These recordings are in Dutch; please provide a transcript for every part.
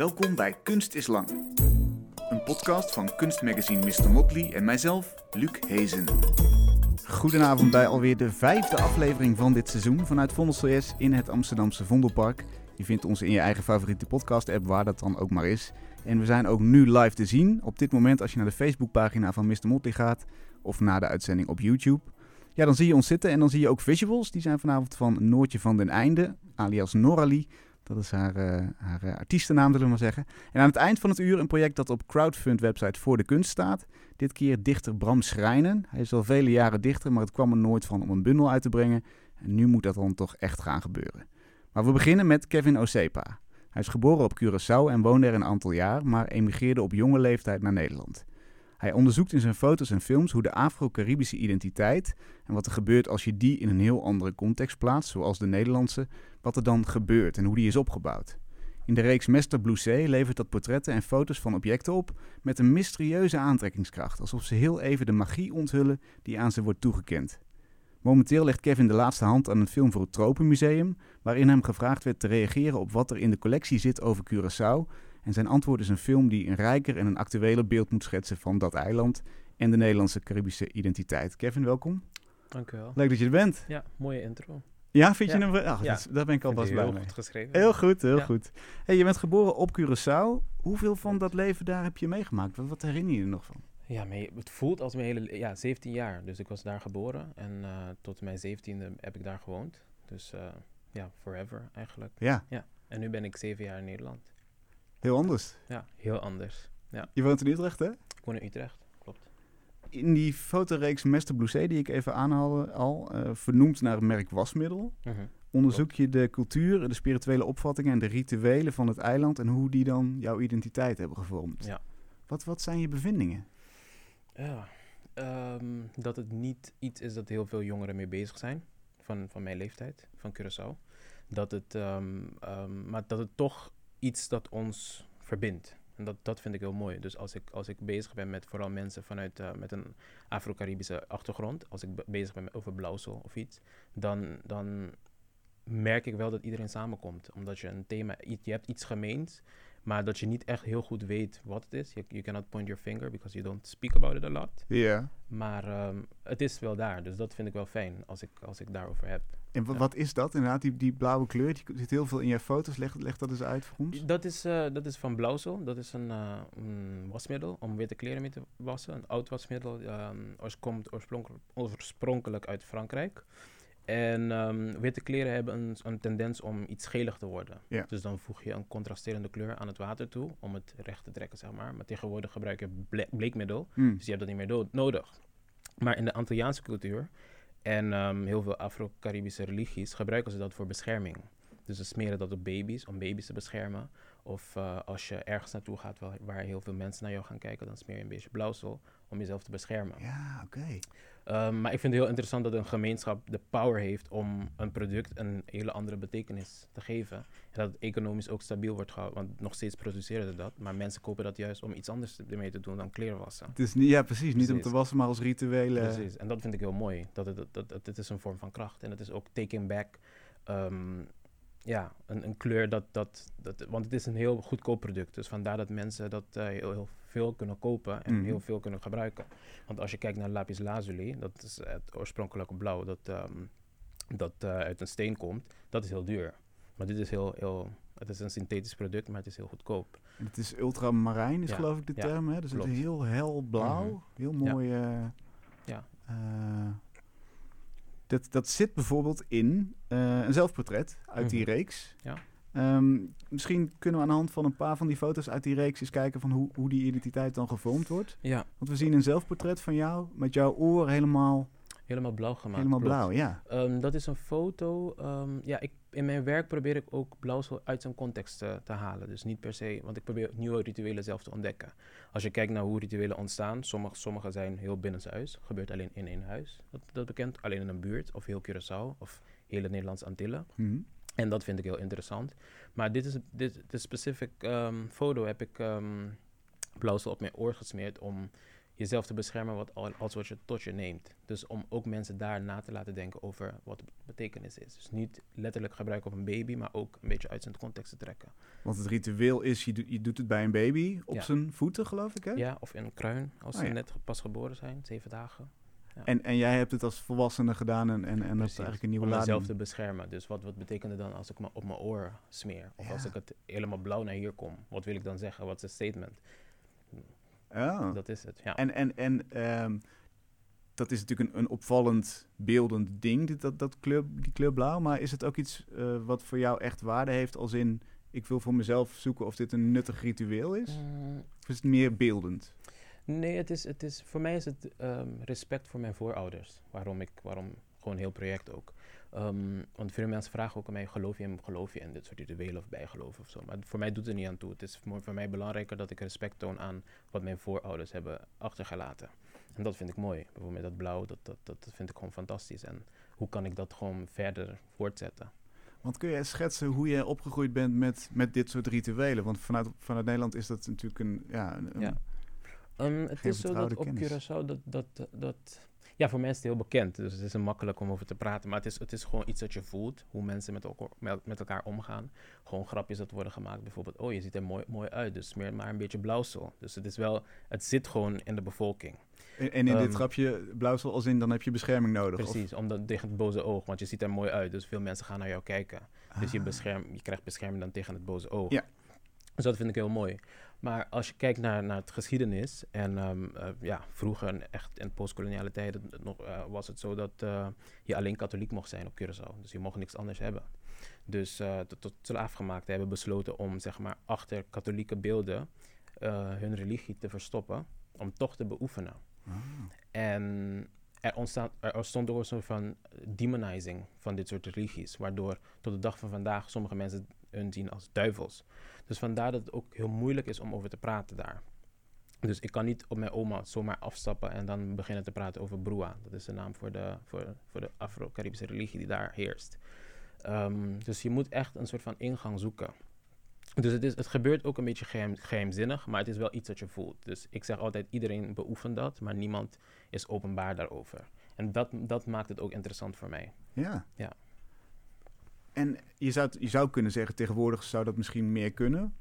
Welkom bij Kunst is Lang. Een podcast van kunstmagazine Mr. Motley en mijzelf, Luc Hezen. Goedenavond bij alweer de vijfde aflevering van dit seizoen vanuit Vondelstels in het Amsterdamse Vondelpark. Je vindt ons in je eigen favoriete podcast-app, waar dat dan ook maar is. En we zijn ook nu live te zien. Op dit moment als je naar de Facebookpagina van Mr. Motley gaat of na de uitzending op YouTube. Ja, dan zie je ons zitten en dan zie je ook visuals. Die zijn vanavond van Noortje van den Einde, alias Noralie. Dat is haar, uh, haar uh, artiestennaam, zullen we maar zeggen. En aan het eind van het uur een project dat op crowdfund-website voor de kunst staat. Dit keer dichter Bram Schrijnen. Hij is al vele jaren dichter, maar het kwam er nooit van om een bundel uit te brengen. En nu moet dat dan toch echt gaan gebeuren. Maar we beginnen met Kevin Osepa. Hij is geboren op Curaçao en woonde er een aantal jaar, maar emigreerde op jonge leeftijd naar Nederland. Hij onderzoekt in zijn foto's en films hoe de Afro-Caribische identiteit en wat er gebeurt als je die in een heel andere context plaatst, zoals de Nederlandse, wat er dan gebeurt en hoe die is opgebouwd. In de reeks Mester Blouset levert dat portretten en foto's van objecten op met een mysterieuze aantrekkingskracht, alsof ze heel even de magie onthullen die aan ze wordt toegekend. Momenteel legt Kevin de laatste hand aan een film voor het Tropenmuseum, waarin hem gevraagd werd te reageren op wat er in de collectie zit over Curaçao. En zijn antwoord is een film die een rijker en een actueler beeld moet schetsen van dat eiland en de Nederlandse Caribische identiteit. Kevin, welkom. Dank u wel. Leuk dat je er bent. Ja, mooie intro. Ja, vind je Ja. hem? Ach, Ja. dat- daar ben ik alvast Heel blij mee. goed geschreven. Heel goed, heel Ja. goed. Hey, je bent geboren op Curaçao. Hoeveel van dat leven daar heb je meegemaakt? Wat, wat herinner je er nog van? Ja, het voelt als mijn hele... le- Ja, 17 jaar. Dus ik was daar geboren. En eh, tot mijn 17e heb ik daar gewoond. Dus eh, ja, forever eigenlijk. Ja, En nu ben ik 7 jaar in Nederland. Heel anders. Ja, heel anders. Je woont in Utrecht, hè? Ik woon in Utrecht. Klopt. In die fotoreeks Mester Blouset, die ik even aanhaalde al, eh, vernoemd naar het merk wasmiddel, Mhm. onderzoek je de cultuur, de spirituele opvattingen en de rituelen van het eiland en hoe die dan jouw identiteit hebben gevormd. Ja. Wat, wat zijn je bevindingen? Ja, ehm, dat het niet iets is dat heel veel jongeren mee bezig zijn. Van, van mijn leeftijd, van Curaçao. Dat het, ehm, maar dat het toch iets dat ons verbindt. En dat, dat vind ik heel mooi. Dus als ik, als ik bezig ben met vooral mensen vanuit eh, met een Afro-Caribische achtergrond, als ik be- bezig ben met, over blauwsel of iets, dan, dan merk ik wel dat iedereen samenkomt. Omdat je een thema, je hebt iets gemeens, maar dat je niet echt heel goed weet wat het is. You, you cannot point your finger because you don't speak about it a lot. Ja. Maar ehm, het is wel daar, dus dat vind ik wel fijn als ik, als ik daarover heb. En Ja. wat is dat inderdaad, die, die blauwe kleur? Die zit heel veel in je foto's. Leg, leg dat eens uit voor ons. Dat is, eh, dat is van Blauwsel. Dat is een, eh, een wasmiddel om witte kleren mee te wassen. Een oud wasmiddel. ehm oors- komt oorspronkelijk, oorspronkelijk uit Frankrijk. En ehm, witte kleren hebben een, een tendens om iets gelig te worden. Ja. Dus dan voeg je een contrasterende kleur aan het water toe om het recht te trekken, zeg maar. Maar tegenwoordig gebruik je ble- bleekmiddel. Hmm. Dus je hebt dat niet meer nodig. Maar in de Antilliaanse cultuur en ehm, heel veel Afro-Caribische religies gebruiken ze dat voor bescherming. Dus ze smeren dat op baby's, om baby's te beschermen. Of eh, als je ergens naartoe gaat waar, waar heel veel mensen naar jou gaan kijken, dan smeer je een beetje blauwsel om jezelf te beschermen. Ja, oké. Ehm, maar ik vind het heel interessant dat een gemeenschap de power heeft om een product een hele andere betekenis te geven. En dat het economisch ook stabiel wordt gehouden, want nog steeds produceren ze dat. Maar mensen kopen dat juist om iets anders ermee te doen dan kleren wassen. Het is niet, ja, precies. Niet om te wassen, maar als rituele... Precies, en dat vind ik heel mooi. Dat het, dat, dat, dat het is een vorm van kracht. En het is ook taking back, ehm, ja, een, een kleur dat, dat, dat... Want het is een heel goedkoop product. Dus vandaar dat mensen dat eh, heel, heel veel kunnen kopen en Mhm. heel veel kunnen gebruiken. Want als je kijkt naar lapis lazuli, dat is het oorspronkelijke blauw dat, ehm, dat eh, uit een steen komt, dat is heel duur. Maar dit is heel, heel... Het is een synthetisch product, maar het is heel goedkoop. Het is ultramarijn, is Ja, geloof ik de ja, term. Hè? Dus het klopt. is heel hel blauw. Mhm. Heel Ja. mooi. eh, Ja. Dat, dat zit bijvoorbeeld in eh, een zelfportret uit die Mhm. reeks. Ja. Ehm, misschien kunnen we aan de hand van een paar van die foto's uit die reeks eens kijken van hoe, hoe die identiteit dan gevormd wordt. Ja, Want we zien een zelfportret van jou met jouw oor helemaal, helemaal blauw gemaakt. helemaal blauw. Ja. Ehm, dat is een foto. ehm, ja, ik, in mijn werk probeer ik ook blauwsel uit zijn context eh, te halen. Dus niet per se, want ik probeer nieuwe rituelen zelf te ontdekken. Als je kijkt naar hoe rituelen ontstaan, sommige, sommige zijn heel binnenshuis. Gebeurt alleen in één huis, dat, dat bekend. Alleen in een buurt, of heel Curaçao, of hele Nederlandse Antillen. Mhm. En dat vind ik heel interessant. Maar dit is dit, de specific ehm, foto heb ik ehm blauwsel op mijn oor gesmeerd om jezelf te beschermen wat, als wat je tot je neemt. Dus om ook mensen daar na te laten denken over wat de betekenis is. Dus niet letterlijk gebruiken op een baby, maar ook een beetje uit zijn context te trekken. Want het ritueel is, je, doet, je doet het bij een baby op zijn voeten, geloof ik, hè? Ja, of in een kruin, als oh, ze net pas geboren zijn, zeven dagen. Ja. En, en jij hebt het als volwassene gedaan en, en, en dat is eigenlijk een nieuwe lading. Om mezelf te beschermen. Dus wat, wat betekent het dan als ik me op mijn oor smeer? Of als ik het helemaal blauw naar hier kom? Wat wil ik dan zeggen? Wat is het statement? Oh. Dat is het, ja. En, en, en um, dat is natuurlijk een, een opvallend beeldend ding, dat, dat kleur, die kleur blauw. Maar is het ook iets uh, wat voor jou echt waarde heeft als in... ik wil voor mezelf zoeken of dit een nuttig ritueel is? Mm. Of is het meer beeldend? Nee, het is, het is, voor mij is het um, respect voor mijn voorouders. Waarom ik, waarom gewoon heel project ook. Um, want veel mensen vragen ook aan mij, geloof je in, geloof je in dit soort rituelen of bijgeloof of zo. Maar voor mij doet het niet aan toe. Het is voor, voor mij belangrijker dat ik respect toon aan wat mijn voorouders hebben achtergelaten. En dat vind ik mooi. Bijvoorbeeld dat blauw, dat, dat, dat vind ik gewoon fantastisch. En hoe kan ik dat gewoon verder voortzetten? Want kun je schetsen hoe je opgegroeid bent met, met dit soort rituelen? Want vanuit, vanuit Nederland is dat natuurlijk een... Ja, een, ja. Um, het is zo dat op Curaçao dat, dat, dat ja, voor mensen is het heel bekend. Dus het is makkelijk om over te praten. Maar het is, het is gewoon iets dat je voelt. Hoe mensen met, elkaar, met, elkaar omgaan. Gewoon grapjes dat worden gemaakt. Bijvoorbeeld, oh, je ziet er mooi, mooi uit. Dus smeer maar een beetje blauwsel. Dus het is wel, het zit gewoon in de bevolking. En, in dit um, grapje, blauwsel als in, dan heb je bescherming nodig? Precies, omdat tegen het boze oog. Want je ziet er mooi uit. Dus veel mensen gaan naar jou kijken. Dus je, ah. bescherm, je krijgt bescherming dan tegen het boze oog. Ja. Dus dat vind ik heel mooi. Maar als je kijkt naar, naar het geschiedenis, en um, uh, ja, vroeger, echt in postkoloniale tijden, nog, uh, was het zo dat uh, je alleen katholiek mocht zijn op Curaçao. Dus je mocht niks anders hebben. Dus tot, tot slaafgemaakten hebben besloten om zeg maar, achter katholieke beelden hun religie te verstoppen, om toch te beoefenen. Ah. En er, ontstaat, er ontstond ook een soort van demonizing van dit soort religies, waardoor tot de dag van vandaag sommige mensen hun zien als duivels. Dus vandaar dat het ook heel moeilijk is om over te praten daar. Dus ik kan niet op mijn oma zomaar afstappen en dan beginnen te praten over Brua. Dat is de naam voor de, voor, voor de Afro-Caribische religie die daar heerst. Um, dus je moet echt een soort van ingang zoeken. Dus het, is, het gebeurt ook een beetje geheim, geheimzinnig, maar het is wel iets dat je voelt. Dus ik zeg altijd, iedereen beoefent dat, maar niemand is openbaar daarover. En dat, dat maakt het ook interessant voor mij. Ja. ja. En je zou, je zou kunnen zeggen, tegenwoordig zou dat misschien meer kunnen.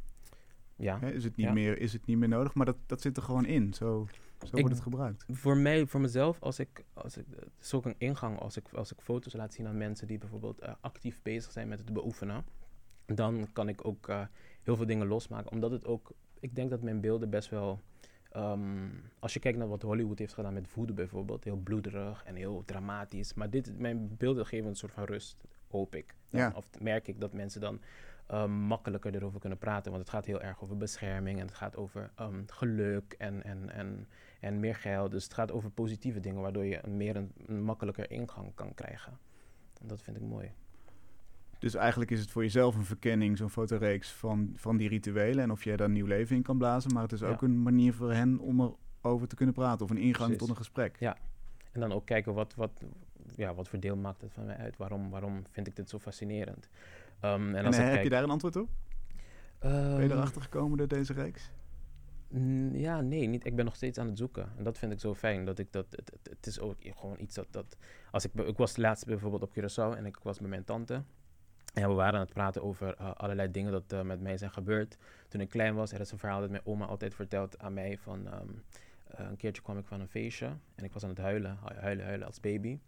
Ja. is, het niet meer, is het niet meer nodig, maar dat, dat zit er gewoon in. Zo, zo wordt het gebruikt. Voor mij, voor mezelf, als ik, als ik, het is ook een ingang als ik, als ik foto's laat zien aan mensen die bijvoorbeeld uh, actief bezig zijn met het beoefenen. Dan kan ik ook uh, heel veel dingen losmaken. Omdat het ook, ik denk dat mijn beelden best wel Um, als je kijkt naar wat Hollywood heeft gedaan met voeden bijvoorbeeld, heel bloederig en heel dramatisch. Maar dit, mijn beelden geven een soort van rust hoop ik. ja. Of merk ik dat mensen dan um, makkelijker erover kunnen praten. Want het gaat heel erg over bescherming en het gaat over um, geluk en, en, en, en meer geld. Dus het gaat over positieve dingen, waardoor je een meer een, een makkelijker ingang kan krijgen. En dat vind ik mooi. Dus eigenlijk is het voor jezelf een verkenning, zo'n fotoreeks van, van die rituelen. En of jij daar nieuw leven in kan blazen. Maar het is ook een manier voor hen om erover te kunnen praten. Of een ingang tot een gesprek. Ja. En dan ook kijken wat, wat, ja, wat voor deel maakt het van mij uit? Waarom, waarom vind ik dit zo fascinerend? Um, en, als en heb je daar een antwoord op? Um, ben je erachter gekomen door deze reeks? Ja, nee, niet. Ik ben nog steeds aan het zoeken. En dat vind ik zo fijn. Dat ik dat, het, het, is ook gewoon iets dat, dat... Als ik, ik was laatst bijvoorbeeld op Curaçao en ik was met mijn tante. En we waren aan het praten over uh, allerlei dingen dat uh, met mij zijn gebeurd. Toen ik klein was, er is een verhaal dat mijn oma altijd vertelt aan mij van... Um, uh, een keertje kwam ik van een feestje en ik was aan het huilen, huilen, huilen als baby.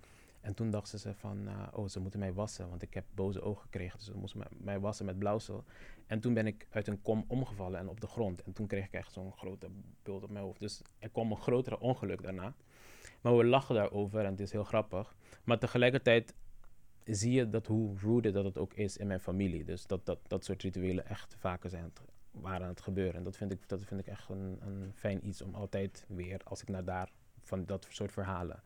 En toen dachten ze van, uh, oh, ze moeten mij wassen, want ik heb boze ogen gekregen. Dus ze moesten mij, wassen met blauwsel. En toen ben ik uit een kom omgevallen en op de grond. En toen kreeg ik echt zo'n grote bult op mijn hoofd. Dus er kwam een grotere ongeluk daarna. Maar we lachen daarover en het is heel grappig. Maar tegelijkertijd zie je dat hoe rude dat het ook is in mijn familie. Dus dat dat, dat soort rituelen echt vaker zijn waren aan het gebeuren. En dat vind ik, dat vind ik echt een, een fijn iets om altijd weer, als ik naar daar, van dat soort verhalen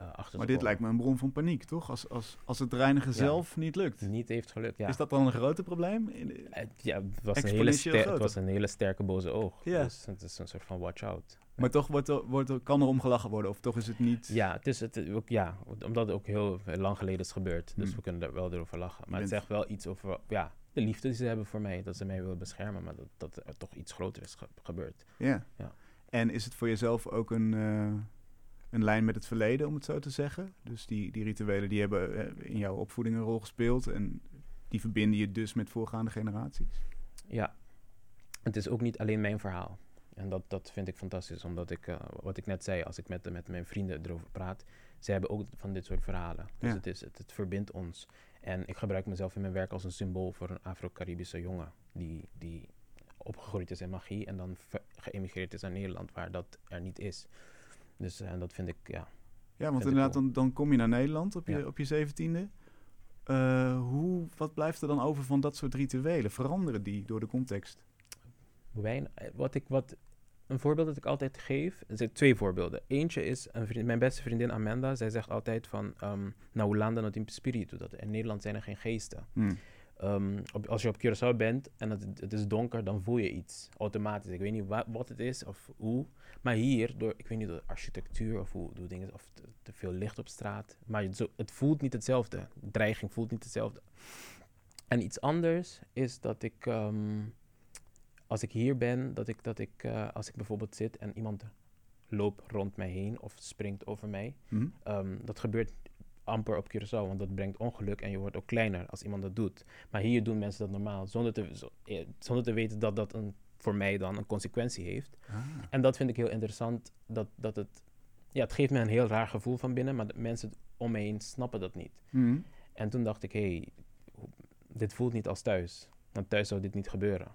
uh, maar dit lijkt me een bron van paniek, toch? Als, als, als het reinigen zelf niet lukt. Niet heeft gelukt, ja. Is dat dan een groter probleem? Uh, ja, het was, een hele het was een hele sterke boze oog. Ja. Dus het is een soort van watch out. Maar toch wordt er, wordt er, kan er om gelachen worden, of toch is het niet... Ja, het is het, ook, ja omdat het ook heel lang geleden is gebeurd. Dus hmm. we kunnen er wel over lachen. Maar het zegt wel iets over ja, de liefde die ze hebben voor mij. Dat ze mij willen beschermen, maar dat, dat er toch iets groter is gebeurd. Ja. ja. En is het voor jezelf ook een, uh, een lijn met het verleden, om het zo te zeggen? Dus die, die rituelen die hebben in jouw opvoeding een rol gespeeld en die verbinden je dus met voorgaande generaties? Ja, het is ook niet alleen mijn verhaal. En dat, dat vind ik fantastisch, omdat ik, uh, wat ik net zei, als ik met, met mijn vrienden erover praat, ze hebben ook van dit soort verhalen. Dus het, is, het, het, verbindt ons. En ik gebruik mezelf in mijn werk als een symbool voor een Afro-Caribische jongen die, die opgegroeid is in magie en dan geëmigreerd is naar Nederland, waar dat er niet is. Dus en dat vind ik, ja. Ja, want inderdaad, dan, dan kom je naar Nederland op je, op je zeventiende. Uh, hoe, wat blijft er dan over van dat soort rituelen? Veranderen die door de context? Weinig, wat ik, wat, een voorbeeld dat ik altijd geef, er zijn twee voorbeelden. Eentje is een vriend, mijn beste vriendin Amanda. Zij zegt altijd van, um, nou, landen not in spiritu. Dat in Nederland zijn er geen geesten. Hmm. Um, op, als je op Curaçao bent en het, het, is donker, dan voel je iets automatisch. Ik weet niet wat, wat het is of hoe. Maar hier, door, ik weet niet, door architectuur of hoe, hoe dingen, of te, veel licht op straat. Maar het, zo, het voelt niet hetzelfde. Dreiging voelt niet hetzelfde. En iets anders is dat ik, um, als ik hier ben, dat ik, dat ik uh, als ik bijvoorbeeld zit en iemand loopt rond mij heen of springt over mij. Mm. Um, dat gebeurt amper op Curaçao, want dat brengt ongeluk en je wordt ook kleiner als iemand dat doet. Maar hier doen mensen dat normaal, zonder te, eh, zonder te weten dat dat een, voor mij dan een consequentie heeft. Ah. En dat vind ik heel interessant, dat, dat het, ja, het geeft me een heel raar gevoel van binnen, maar de mensen om me heen snappen dat niet. Mm. En toen dacht ik, hé, hey, dit voelt niet als thuis, want thuis zou dit niet gebeuren.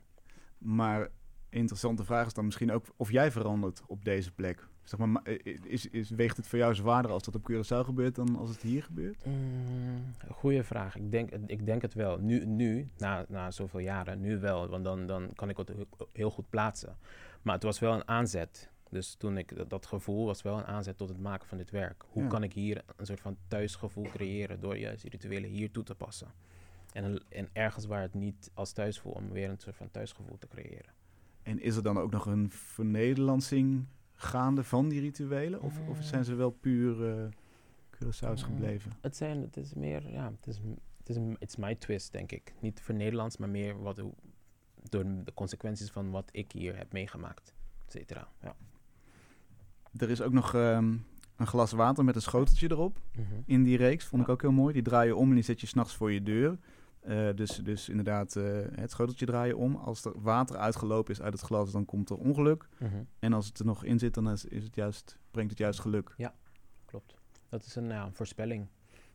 Maar interessante vraag is dan misschien ook of jij verandert op deze plek. Zeg maar, is, is, weegt het voor jou zwaarder als dat op Curaçao gebeurt dan als het hier gebeurt? Mm, goeie vraag. Ik denk, ik denk het wel. Nu, nu na, na zoveel jaren, nu wel. Want dan, dan kan ik het heel goed plaatsen. Maar het was wel een aanzet. Dus toen ik dat gevoel was wel een aanzet tot het maken van dit werk. Hoe kan ik hier een soort van thuisgevoel creëren door juist die rituelen hier toe te passen? En, en ergens waar het niet als thuis voelt, om weer een soort van thuisgevoel te creëren. En is er dan ook nog een vernederlandsing gaande van die rituelen? Of, of mm. zijn ze wel puur uh, Curaçao's mm. gebleven? Het, zijn, het is meer, ja, het is, het is it's my twist, denk ik. Niet voor Nederlands, maar meer wat, door de consequenties van wat ik hier heb meegemaakt, et cetera. Ja. Er is ook nog um, een glas water met een schoteltje erop mm -hmm. in die reeks. Vond ik ook heel mooi. Die draai je om en die zet je s'nachts voor je deur. Uh, dus, dus inderdaad, uh, het schoteltje draaien om. Als er water uitgelopen is uit het glas, dan komt er ongeluk. Mm -hmm. En als het er nog in zit, dan is, is het juist, brengt het juist geluk. Ja, klopt. Dat is een, ja, een voorspelling.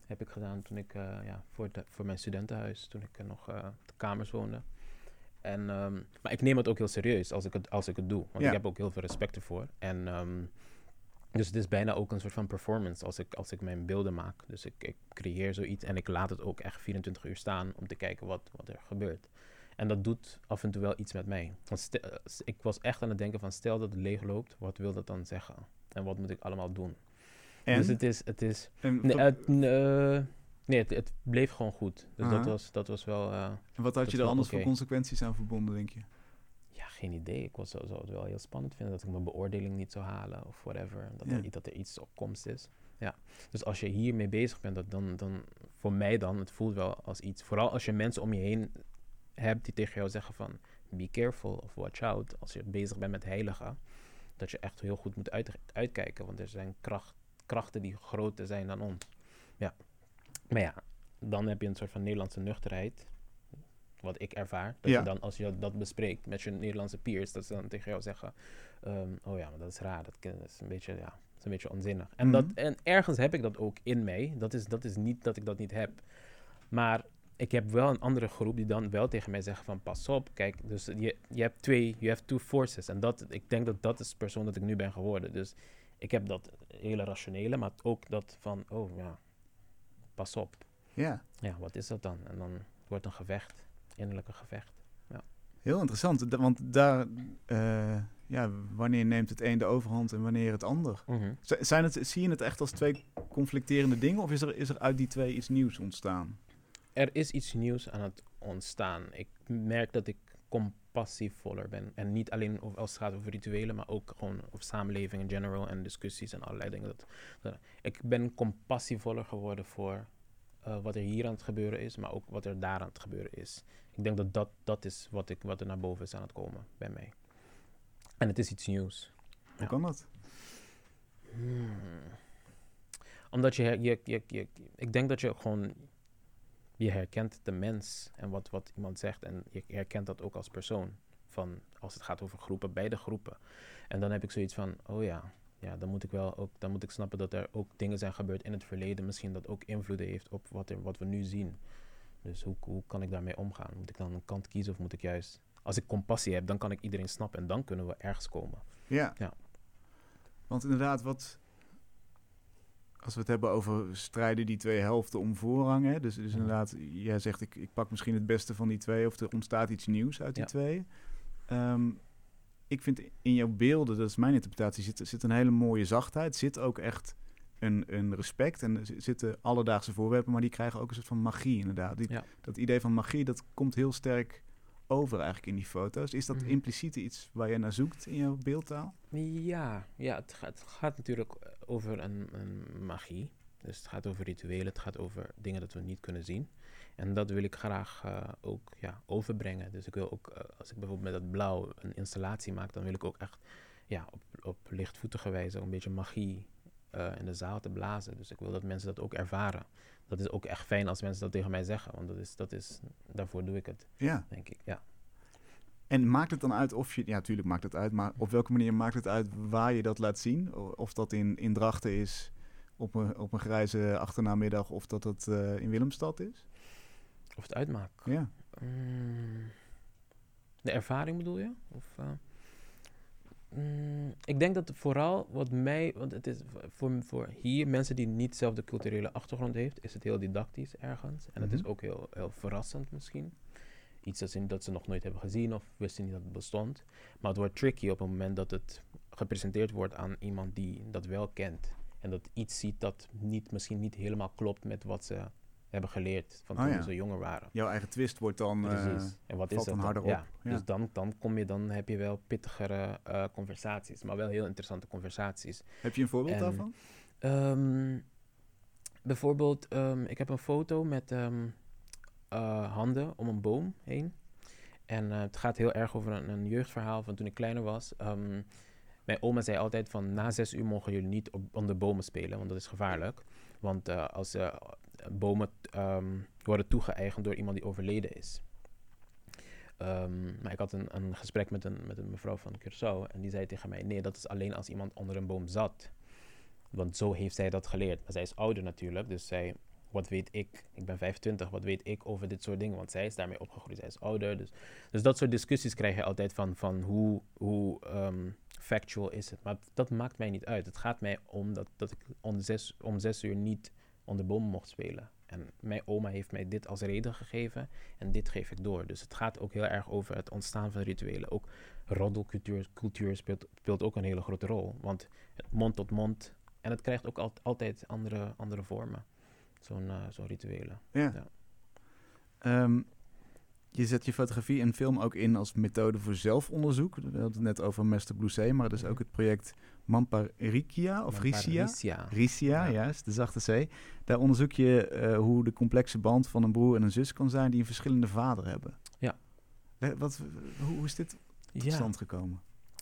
Heb ik gedaan toen ik, uh, ja, voor, de, voor mijn studentenhuis, toen ik nog de kamers woonde. En, um, maar ik neem het ook heel serieus als ik het, als ik het doe. Want ja. ik heb ook heel veel respect ervoor. En um, dus het is bijna ook een soort van performance als ik, als ik mijn beelden maak. Dus ik, ik creëer zoiets en ik laat het ook echt 24 uur staan om te kijken wat, wat er gebeurt. En dat doet af en toe wel iets met mij. Want ik was echt aan het denken van stel dat het leeg loopt, wat wil dat dan zeggen? En wat moet ik allemaal doen? En? Dus het is... Het is nee, het, uh, nee het, het, bleef gewoon goed. Dus dat was, dat was wel... Uh, en wat had je er anders okay. voor consequenties aan verbonden, denk je? Geen idee. Ik was, zou het wel heel spannend vinden dat ik mijn beoordeling niet zou halen of whatever. Dat, er, dat er iets op komst is. Ja. Dus als je hiermee bezig bent, dat dan, dan voor mij dan, het voelt wel als iets. Vooral als je mensen om je heen hebt die tegen jou zeggen van be careful of watch out. Als je bezig bent met heiligen, dat je echt heel goed moet uit, uitkijken. Want er zijn kracht, krachten die groter zijn dan ons. Ja. Maar ja, dan heb je een soort van Nederlandse nuchterheid wat ik ervaar. Dat je dan, als je dat bespreekt met je Nederlandse peers, dat ze dan tegen jou zeggen: um, Oh ja, maar dat is raar, dat, is een beetje, ja, is een beetje onzinnig. En, dat, mhm. en ergens heb ik dat ook in mij. Dat is, dat is niet dat ik dat niet heb. Maar ik heb wel een andere groep die dan wel tegen mij zeggen van pas op, kijk, dus je, je hebt twee, you have two forces. En dat, ik denk dat dat is de persoon dat ik nu ben geworden. Dus ik heb dat hele rationele, maar ook dat van, oh ja, pas op. Ja. Ja, wat is dat dan? En dan wordt een gevecht innerlijke gevecht. Ja. Heel interessant, want daar, uh, ja, wanneer neemt het een de overhand en wanneer het ander? Mhm. Zijn het, zie je het echt als twee conflicterende dingen of is er, is er uit die twee iets nieuws ontstaan? Er is iets nieuws aan het ontstaan. Ik merk dat ik compassievoller ben. En niet alleen als het gaat over rituelen, maar ook gewoon over samenleving in general en discussies en allerlei dingen. Dat, dat, ik ben compassievoller geworden voor uh, wat er hier aan het gebeuren is, maar ook wat er daar aan het gebeuren is. Ik denk dat dat, dat is wat, ik, wat er naar boven is aan het komen bij mij. En het is iets nieuws. Hoe kan dat? Hmm. Omdat je, je, je, je, ik denk dat je gewoon, je herkent de mens en wat, wat iemand zegt en je herkent dat ook als persoon. Van als het gaat over groepen, beide groepen. En dan heb ik zoiets van, oh ja, ja, dan moet ik wel ook, dan moet ik snappen dat er ook dingen zijn gebeurd in het verleden, misschien dat ook invloed heeft op wat, er, wat we nu zien. Dus hoe, hoe kan ik daarmee omgaan? Moet ik dan een kant kiezen of moet ik juist, als ik compassie heb, dan kan ik iedereen snappen en dan kunnen we ergens komen. Ja. ja. Want inderdaad, wat, als we het hebben over strijden die twee helften om voorrang, hè, dus, dus inderdaad, jij zegt ik, ik pak misschien het beste van die twee of er ontstaat iets nieuws uit die twee. Ehm, ik vind in jouw beelden, dat is mijn interpretatie, zit, zit een hele mooie zachtheid. Zit ook echt een, een respect. En er zitten alledaagse voorwerpen, maar die krijgen ook een soort van magie inderdaad. Die, Dat idee van magie, dat komt heel sterk over eigenlijk in die foto's. Is dat mm. impliciet iets waar je naar zoekt in jouw beeldtaal? Ja, ja het, gaat, het gaat natuurlijk over een, een magie. Dus het gaat over rituelen, het gaat over dingen dat we niet kunnen zien. En dat wil ik graag uh, ook ja, overbrengen. Dus ik wil ook, uh, als ik bijvoorbeeld met dat blauw een installatie maak, dan wil ik ook echt ja, op, op lichtvoetige wijze een beetje magie uh, in de zaal te blazen. Dus ik wil dat mensen dat ook ervaren. Dat is ook echt fijn als mensen dat tegen mij zeggen, want dat is, dat is, daarvoor doe ik het, ja. denk ik. Ja. En maakt het dan uit of je, ja, natuurlijk maakt het uit, maar op welke manier maakt het uit waar je dat laat zien? Of dat in, in Drachten is op een, op een grijze achternaamiddag of dat het uh, in Willemstad is? Of het uitmaakt? Ja. Mm, de ervaring bedoel je? Of, uh, mm, ik denk dat vooral wat mij, want het is voor, voor hier mensen die niet zelf de culturele achtergrond heeft, is het heel didactisch ergens. En het is mhm. ook heel, heel verrassend misschien. Iets dat ze, dat ze nog nooit hebben gezien of wisten niet dat het bestond. Maar het wordt tricky op het moment dat het gepresenteerd wordt aan iemand die dat wel kent. En dat iets ziet dat niet, misschien niet helemaal klopt met wat ze hebben geleerd van oh toen ze jonger waren. Jouw eigen twist wordt dan, Precies. Uh, en wat is het harder op. Ja. Dus dan, dan, kom je, dan heb je wel pittigere uh, conversaties, maar wel heel interessante conversaties. Heb je een voorbeeld daarvan? Um, bijvoorbeeld, um, ik heb een foto met um, uh, handen om een boom heen. En het gaat heel erg over een, een, jeugdverhaal van toen ik kleiner was. mijn oma zei altijd van na zes uur mogen jullie niet op, onder bomen spelen, want dat is gevaarlijk. Want als bomen um, worden toegeëigend door iemand die overleden is. Um, maar ik had een, een, gesprek met een, met een mevrouw van Curaçao en die zei tegen mij: Nee, dat is alleen als iemand onder een boom zat. Want zo heeft zij dat geleerd. Maar zij is ouder natuurlijk, dus zij, wat weet ik? Ik ben 25, wat weet ik over dit soort dingen? Want zij is daarmee opgegroeid, zij is ouder. Dus, dus dat soort discussies krijg je altijd van, van hoe, hoe um, factual is het. Maar dat maakt mij niet uit. Het gaat mij om dat, ik om om zes uur niet onder bomen mocht spelen. En mijn oma heeft mij dit als reden gegeven en dit geef ik door. Dus het gaat ook heel erg over het ontstaan van rituelen. Ook roddelcultuur cultuur speelt, speelt ook een hele grote rol. Want mond tot mond. En het krijgt ook altijd andere, andere vormen. Zo'n uh, zo'n rituelen. Ja. ja. Ehm, je zet je fotografie en film ook in als methode voor zelfonderzoek. We hadden het net over Master Blue Sea, maar dat is ook het project Mamparicia of Ricia. Ricia, juist, de zachte zee. Daar onderzoek je uh, hoe de complexe band van een broer en een zus kan zijn die een verschillende vader hebben. Ja. Wat, hoe is dit tot stand gekomen?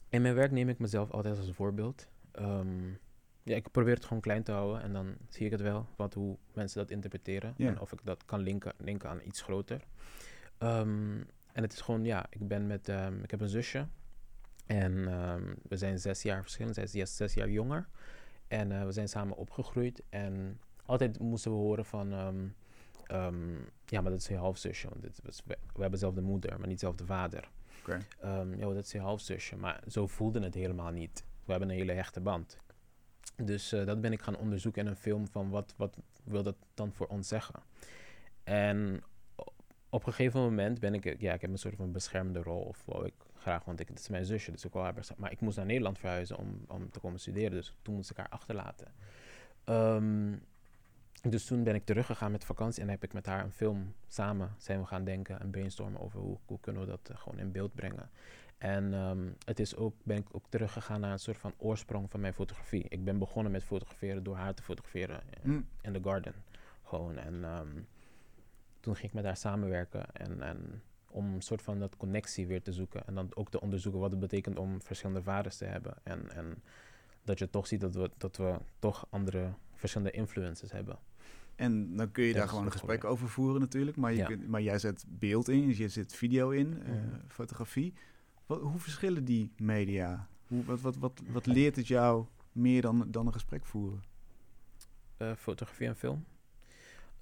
In mijn werk neem ik mezelf altijd als een voorbeeld. Um, ja, ik probeer het gewoon klein te houden en dan zie ik het wel, wat, hoe mensen dat interpreteren. En of ik dat kan linken, linken aan iets groter. Um, en het is gewoon, ja, ik ben met, um, ik heb een zusje. En um, we zijn zes jaar verschillend. Zij is zes jaar jonger. En uh, we zijn samen opgegroeid. En altijd moesten we horen van... Um, ja, maar dat is je halfzusje. Want dit was, we, we, hebben zelf de moeder, maar niet zelf de vader. Okay. ja, dat is je halfzusje. Maar zo voelde het helemaal niet. We hebben een hele hechte band. Dus uh, dat ben ik gaan onderzoeken in een film van wat, wat wil dat dan voor ons zeggen. En op een gegeven moment ben ik, ja, ik heb een soort van beschermde rol. Of wou ik graag, want ik, het is mijn zusje, dus ik wil haar Maar ik moest naar Nederland verhuizen om, om te komen studeren. Dus toen moest ik haar achterlaten. Um, dus toen ben ik teruggegaan met vakantie en heb ik met haar een film samen zijn we gaan denken en brainstormen over hoe, hoe kunnen we dat gewoon in beeld brengen. En um, het is ook, ben ik ook teruggegaan naar een soort van oorsprong van mijn fotografie. Ik ben begonnen met fotograferen door haar te fotograferen in, in the garden. Gewoon. En um, toen ging ik met haar samenwerken en, en om een soort van dat connectie weer te zoeken. En dan ook te onderzoeken wat het betekent om verschillende vaders te hebben. En, en dat je toch ziet dat we, dat we toch andere verschillende influences hebben. En dan kun je daar gewoon een gesprek over voeren natuurlijk. Maar, je kunt, maar jij zet beeld in, je zet video in, eh, mhm. fotografie. Wat, hoe verschillen die media? Hoe, wat, wat, wat, wat leert het jou meer dan, dan een gesprek voeren? Uh, fotografie en film?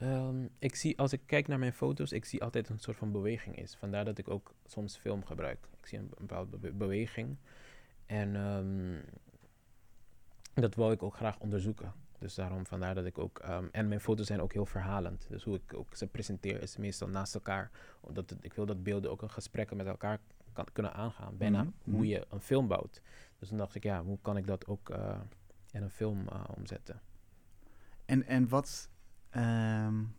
Um, ik zie, als ik kijk naar mijn foto's, ik zie altijd een soort van beweging is. Vandaar dat ik ook soms film gebruik. Ik zie een, bepaalde beweging. En um, dat wil ik ook graag onderzoeken. Dus daarom vandaar dat ik ook. Um, en mijn foto's zijn ook heel verhalend. Dus hoe ik ook ze presenteer is meestal naast elkaar. Omdat ik wil dat beelden ook een gesprekken met elkaar kan, kunnen aangaan. Bijna mhm, hoe mhm. je een film bouwt. Dus dan dacht ik, ja, hoe kan ik dat ook uh, in een film uh, omzetten? En, en wat, um,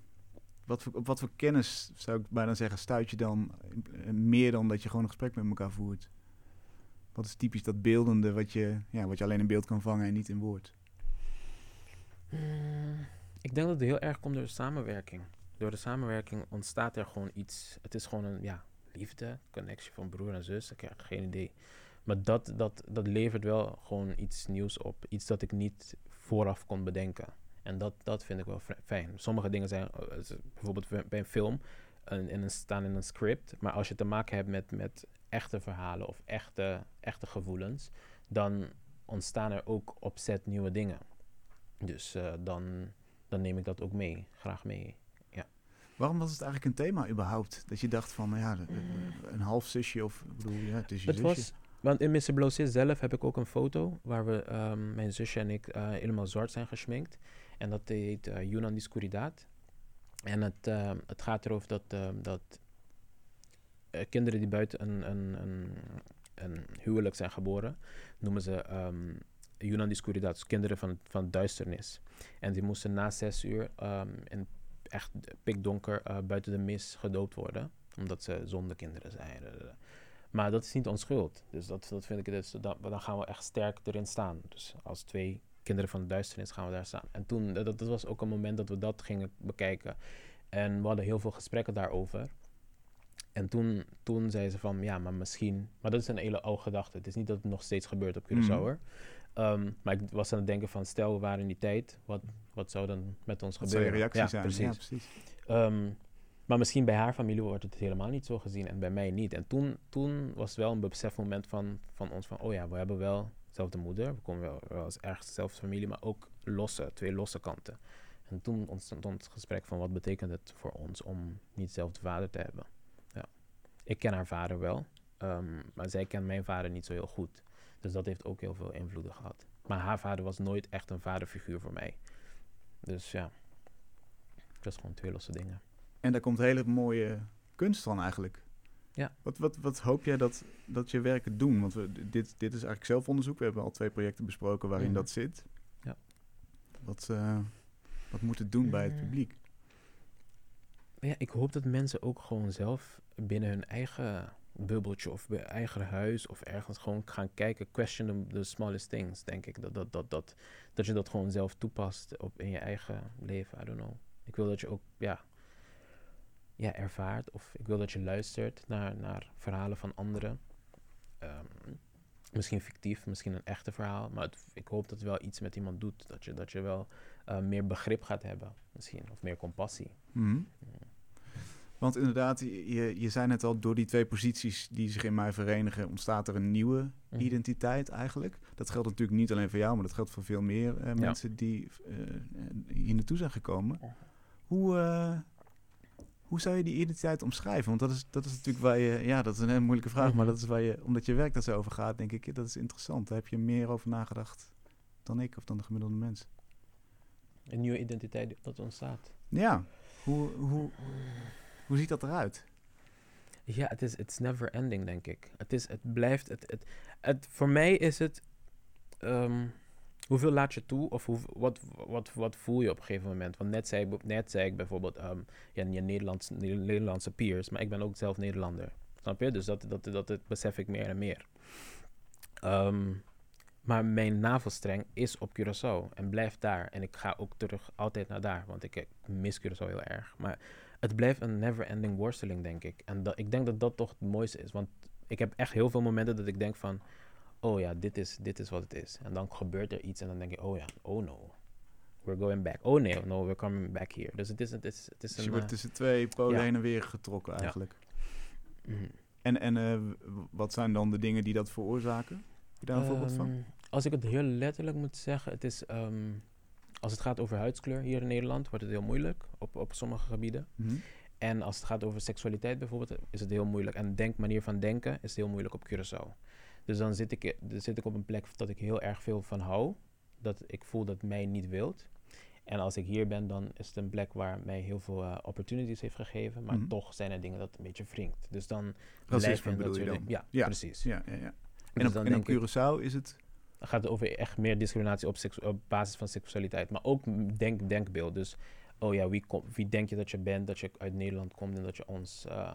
wat, voor, op wat voor kennis zou ik bijna zeggen, stuit je dan eh, meer dan dat je gewoon een gesprek met elkaar voert? Wat is typisch dat beeldende wat je, ja, wat je alleen in beeld kan vangen en niet in woord? Hmm, ik denk dat het heel erg komt door de samenwerking. Door de samenwerking ontstaat er gewoon iets. Het is gewoon een ja, liefde, connectie van broer en zus. Ik heb geen idee. Maar dat, dat, dat levert wel gewoon iets nieuws op. Iets dat ik niet vooraf kon bedenken. En dat, dat vind ik wel fijn. Sommige dingen zijn eh, bijvoorbeeld bij een film een, in een, staan in een script. Maar als je te maken hebt met, met echte verhalen of echte, echte gevoelens, dan ontstaan er ook opzet nieuwe dingen. Dus uh, dan, dan neem ik dat ook mee, graag mee. Ja. Waarom was het eigenlijk een thema überhaupt? Dat je dacht van, nou ja, een half zusje of, ik bedoel, ja, het is je het zusje. Was, want in Mr. Blosis zelf heb ik ook een foto waar we, um, mijn zusje en ik, uh, helemaal zwart zijn geschminkt. En dat heet uh. En het, uh, het gaat erover dat, uh, dat kinderen die buiten een, een, een, een, huwelijk zijn geboren, noemen ze um, kinderen van, van duisternis. En die moesten na zes uur um, in echt pikdonker buiten de mis gedoopt worden, omdat ze zondekinderen zijn. Maar dat is niet ons schuld. Dus dat, dat vind ik, dus, dan gaan we echt sterk erin staan. Dus als twee kinderen van de duisternis gaan we daar staan. En toen, dat, dat was ook een moment dat we dat gingen bekijken. En we hadden heel veel gesprekken daarover. En toen, toen zei ze van, ja, maar misschien... Maar dat is een hele oude gedachte. Het is niet dat het nog steeds gebeurt op Curaçao, mm. hoor. Ehm, maar ik was aan het denken van, stel we waren in die tijd, wat, wat zou dan met ons gebeuren? Zou je reactie ja, zijn? Precies. Ja, precies. Um, maar misschien bij haar familie wordt het helemaal niet zo gezien en bij mij niet. En toen, toen was wel een besefmoment van, van ons van, oh ja, we hebben wel dezelfde moeder. We komen wel, wel als ergens dezelfde familie, maar ook losse, twee losse kanten. En toen ontstond het gesprek van wat betekent het voor ons om niet dezelfde vader te hebben. Ja. Ik ken haar vader wel, um, maar zij kent mijn vader niet zo heel goed. Dus dat heeft ook heel veel invloeden gehad. Maar haar vader was nooit echt een vaderfiguur voor mij. Dus ja, het was gewoon twee losse dingen. En daar komt hele mooie kunst van eigenlijk. Ja. Wat, wat, wat hoop jij dat, dat je werken doen? Want we, dit, dit is eigenlijk zelfonderzoek. We hebben al twee projecten besproken waarin mhm. dat zit. Ja. Wat, uh, wat moet het doen bij het mm. publiek? Ja, ik hoop dat mensen ook gewoon zelf binnen hun eigen bubbeltje of bij eigen huis of ergens gewoon gaan kijken, question the smallest things, denk ik. Dat, dat, dat, dat, dat je dat gewoon zelf toepast op in je eigen leven, I don't know. Ik wil dat je ook, ja, ja, ervaart. Of ik wil dat je luistert naar, naar verhalen van anderen. Ehm, misschien fictief, misschien een echte verhaal. Maar ik hoop dat het wel iets met iemand doet. Dat je, dat je wel uh, meer begrip gaat hebben, misschien. Of meer compassie. Mhm. Want inderdaad, je, je zei net al, door die twee posities die zich in mij verenigen, ontstaat er een nieuwe mhm. identiteit eigenlijk. Dat geldt natuurlijk niet alleen voor jou, maar dat geldt voor veel meer uh, mensen die uh, hier naartoe zijn gekomen. Hoe, hoe zou je die identiteit omschrijven? Want dat is, dat is natuurlijk waar je, ja, dat is een hele moeilijke vraag, maar dat is waar je, omdat je werk daar zo over gaat, denk ik, dat is interessant. Daar heb je meer over nagedacht dan ik of dan de gemiddelde mens. Een nieuwe identiteit dat ontstaat. Ja, hoe, hoe, hoe ziet dat eruit? Ja, het is it's never ending, denk ik. Het, is, het blijft, het, het, het, voor mij is het, um, hoeveel laat je toe of hoe, wat, wat, wat voel je op een gegeven moment? Want net zei, net zei ik bijvoorbeeld um, ja, je Nederlandse, Nederlandse peers, maar ik ben ook zelf Nederlander. Snap je? Dus dat, dat, dat, dat besef ik meer en meer. Um, maar mijn navelstreng is op Curaçao en blijft daar. En ik ga ook terug altijd naar daar, want ik, ik mis Curaçao heel erg. Maar het blijft een never-ending worsteling, denk ik. En dat, ik denk dat dat toch het mooiste is. Want ik heb echt heel veel momenten dat ik denk van... Oh ja, dit is, dit is wat het is. En dan gebeurt er iets en dan denk ik... Oh ja, oh no. We're going back. Oh nee, no, we're coming back here. Dus het is, het is, het is dus een... je wordt eh, tussen twee polen ja. heen en weer getrokken eigenlijk. mhm. En, en eh, wat zijn dan de dingen die dat veroorzaken? Heb je daar een voorbeeld van? Ehm, Als ik het heel letterlijk moet zeggen, het is... ehm, als het gaat over huidskleur hier in Nederland, wordt het heel moeilijk op, op sommige gebieden. Mhm. En als het gaat over seksualiteit bijvoorbeeld, is het heel moeilijk. En denk, manier van denken is heel moeilijk op Curaçao. Dus dan zit ik, dan zit ik op een plek dat ik heel erg veel van hou. Dat ik voel dat mij niet wilt. En als ik hier ben, dan is het een plek waar mij heel veel eh, opportunities heeft gegeven. Maar Mhm. toch zijn er dingen dat een beetje wringt. Dus dan blijf je soort dan? Ja, Ja. precies. Ja, ja, ja. En Dus op, en op ik- Curaçao is het... dan gaat het over echt meer discriminatie op, basis van seksualiteit. Maar ook denk, denkbeeld. Dus, oh ja, wie, kom, wie denk je dat je bent, dat je uit Nederland komt en dat je ons, eh,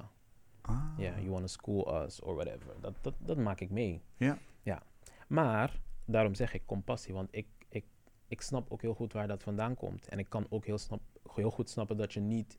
Ah. ja, you want to school us or whatever. Dat, dat, dat maak ik mee. Ja. ja. Maar, daarom zeg ik compassie, want ik, ik, ik snap ook heel goed waar dat vandaan komt. En ik kan ook heel, snap, heel goed snappen dat je niet,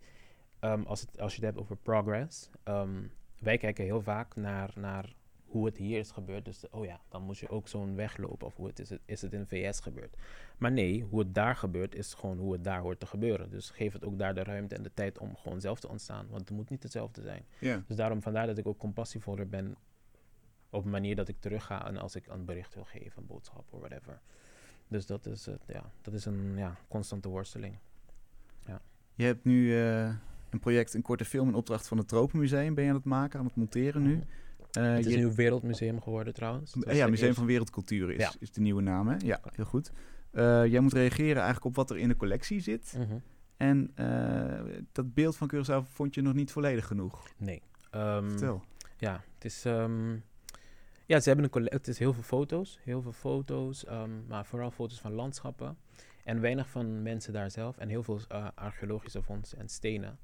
ehm, als, het, als je het hebt over progress, ehm, wij kijken heel vaak naar, naar hoe het hier is gebeurd. Dus, oh ja, dan moet je ook zo'n weg lopen. Of hoe het is, het, is het in VS gebeurd. Maar nee, hoe het daar gebeurt, is gewoon hoe het daar hoort te gebeuren. Dus geef het ook daar de ruimte en de tijd om gewoon zelf te ontstaan. Want het moet niet hetzelfde zijn. Ja. Dus daarom vandaar dat ik ook compassievoller ben op een manier dat ik terug ga en als ik een bericht wil geven, een boodschap of whatever. Dus dat is, het, ja, dat is een ja, constante worsteling. Je hebt nu eh, een project, een korte film in opdracht van het Tropenmuseum. Ben je aan het maken, aan het monteren nu? Mhm. Eh, het is je- nu een wereldmuseum geworden trouwens. Ja, Museum van Wereldcultuur is, Ja. is de nieuwe naam, hè? Ja, heel goed. Eh, jij moet reageren eigenlijk op wat er in de collectie zit. Mhm. En eh, dat beeld van Curaçao vond je nog niet volledig genoeg. Nee. Ehm, Vertel. Ja, het is. ehm, ja, ze hebben een. Het is heel veel foto's. Heel veel foto's. ehm, maar vooral foto's van landschappen. En weinig van mensen daar zelf. En heel veel archeologische vondsten en stenen.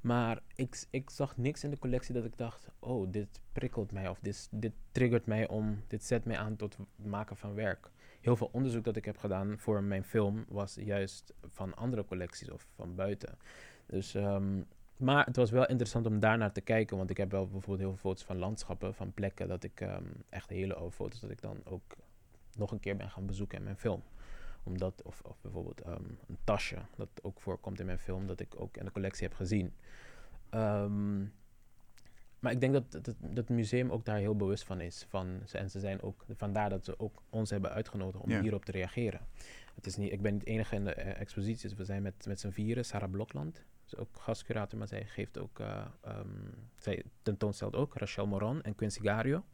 Maar ik, ik zag niks in de collectie dat ik dacht: oh, dit prikkelt mij. Of dit, dit triggert mij om. Dit zet mij aan tot het maken van werk. Heel veel onderzoek dat ik heb gedaan voor mijn film was juist van andere collecties of van buiten. Dus ehm, maar het was wel interessant om daar naar te kijken. Want ik heb wel bijvoorbeeld heel veel foto's van landschappen, van plekken. Dat ik ehm, echt hele oude foto's, dat ik dan ook nog een keer ben gaan bezoeken in mijn film. Omdat, of, of bijvoorbeeld ehm, een tasje, dat ook voorkomt in mijn film, dat ik ook in de collectie heb gezien. Ehm, maar ik denk dat, dat, dat het museum ook daar heel bewust van is. Van, en ze zijn ook, vandaar dat ze ook ons hebben uitgenodigd om Ja. hierop te reageren. Het is niet, ik ben niet de enige in de eh, exposities. We zijn met, met z'n vieren. Sarah Blokland is ook gastcurator, maar zij geeft ook, eh, ehm, zij tentoonstelt ook Rachel Moron en Quincy Gario.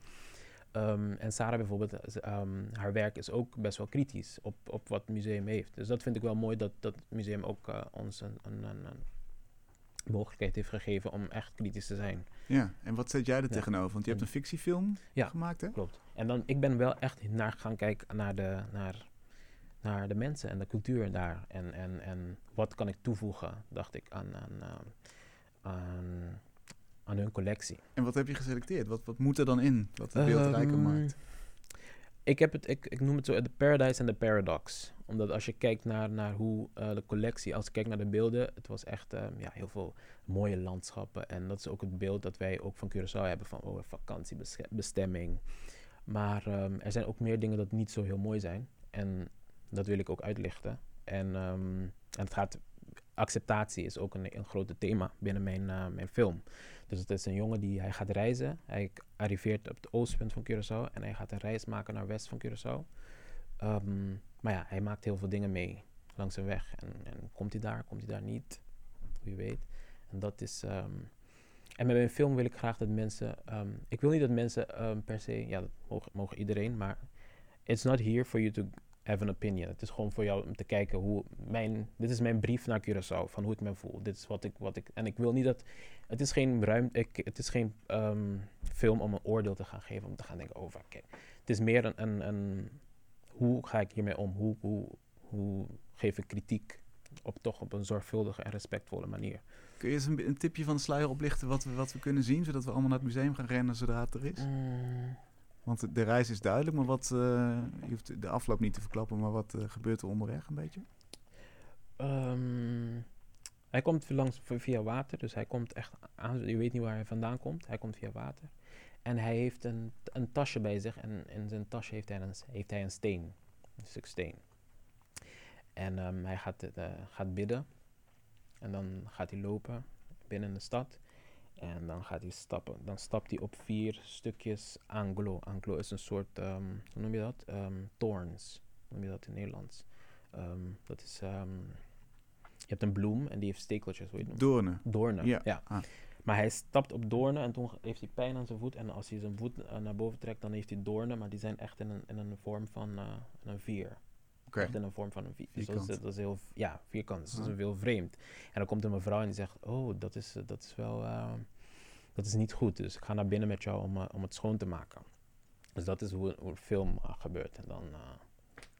Ehm, en Sarah bijvoorbeeld, is, ehm, haar werk is ook best wel kritisch op, op wat het museum heeft. Dus dat vind ik wel mooi dat, dat het museum ook eh, ons een, een, een, een mogelijkheid heeft gegeven om echt kritisch te zijn. Ja, en wat zet jij er Ja. tegenover? Want je hebt een fictiefilm Ja. gemaakt, hè? Klopt. En dan, ik ben wel echt naar gaan kijken naar de, naar, naar de mensen en de cultuur daar. En, en, en wat kan ik toevoegen, dacht ik, aan, aan, ehm, aan, aan hun collectie. En wat heb je geselecteerd? Wat, wat moet er dan in? Wat het beeld rijker Ehm, maakt? Ik, heb het, ik, ik noem het zo de paradise en de paradox. Omdat als je kijkt naar, naar hoe eh, de collectie, als ik kijk naar de beelden, het was echt ehm, ja, heel veel mooie landschappen. En dat is ook het beeld dat wij ook van Curaçao hebben van oh, vakantiebestemming. Maar ehm, er zijn ook meer dingen dat niet zo heel mooi zijn. En dat wil ik ook uitlichten. En, en het gaat, acceptatie is ook een, een groot thema binnen mijn, eh, mijn film. Dus het is een jongen die hij gaat reizen. Hij arriveert op het oostpunt van Curaçao en hij gaat een reis maken naar west van Curaçao. Ehm, maar ja, hij maakt heel veel dingen mee langs zijn weg. En, en komt hij daar, komt hij daar niet? Wie weet. En dat is. ehm, en met mijn film wil ik graag dat mensen. ehm, ik wil niet dat mensen per se. Ja, dat mogen iedereen, maar. It's not here for you to have an opinion. Het is gewoon voor jou om te kijken hoe mijn. Dit is mijn brief naar Curaçao. Van hoe ik me voel. Dit is wat ik. Wat ik en ik wil niet dat. Het is geen ruimte. Ik, het is geen ehm, film om een oordeel te gaan geven. Om te gaan denken over. Oké. Het is meer een, een, een. Hoe ga ik hiermee om? Hoe, hoe, hoe geef ik kritiek? Op toch op een zorgvuldige en respectvolle manier. Kun je eens een, een tipje van de sluier oplichten wat we, wat we kunnen zien, zodat we allemaal naar het museum gaan rennen zodra het er is? Mm. Want de- reis is duidelijk, maar wat, eh, je hoeft de afloop niet te verklappen, maar wat eh, gebeurt er onderweg een beetje? Ehm, Hij komt langs via water, dus hij komt echt aan. Je weet niet waar hij vandaan komt. Hij komt via water. En hij heeft een, een tasje bij zich. En in zijn tasje heeft hij een, heeft hij een steen. Een stuk steen. En um, hij gaat, uh, gaat bidden. En dan gaat hij lopen binnen de stad. En dan gaat hij stappen. Dan stapt hij op vier stukjes anglo. Anglo is een soort, um, hoe noem je dat? Um, thorns. Hoe noem je dat in Nederlands? Um, dat is, je hebt een bloem en die heeft stekeltjes. Hoe je het Doornen. Doornen, ja. ja. Ah. Maar hij stapt op doornen en toen heeft hij pijn aan zijn voet. En als hij zijn voet uh, naar boven trekt, dan heeft hij doornen. Maar die zijn echt in een, in een vorm van uh, een vier. Okay. Echt in een vorm van een. Dus dat is, dat is, heel, ja, vierkant. Dus dat is heel vreemd. En dan komt er een vrouw en die zegt, oh, dat is, dat is wel, uh, dat is niet goed. Dus ik ga naar binnen met jou om, om het schoon te maken. Dus dat is hoe, hoe de film gebeurt. En dan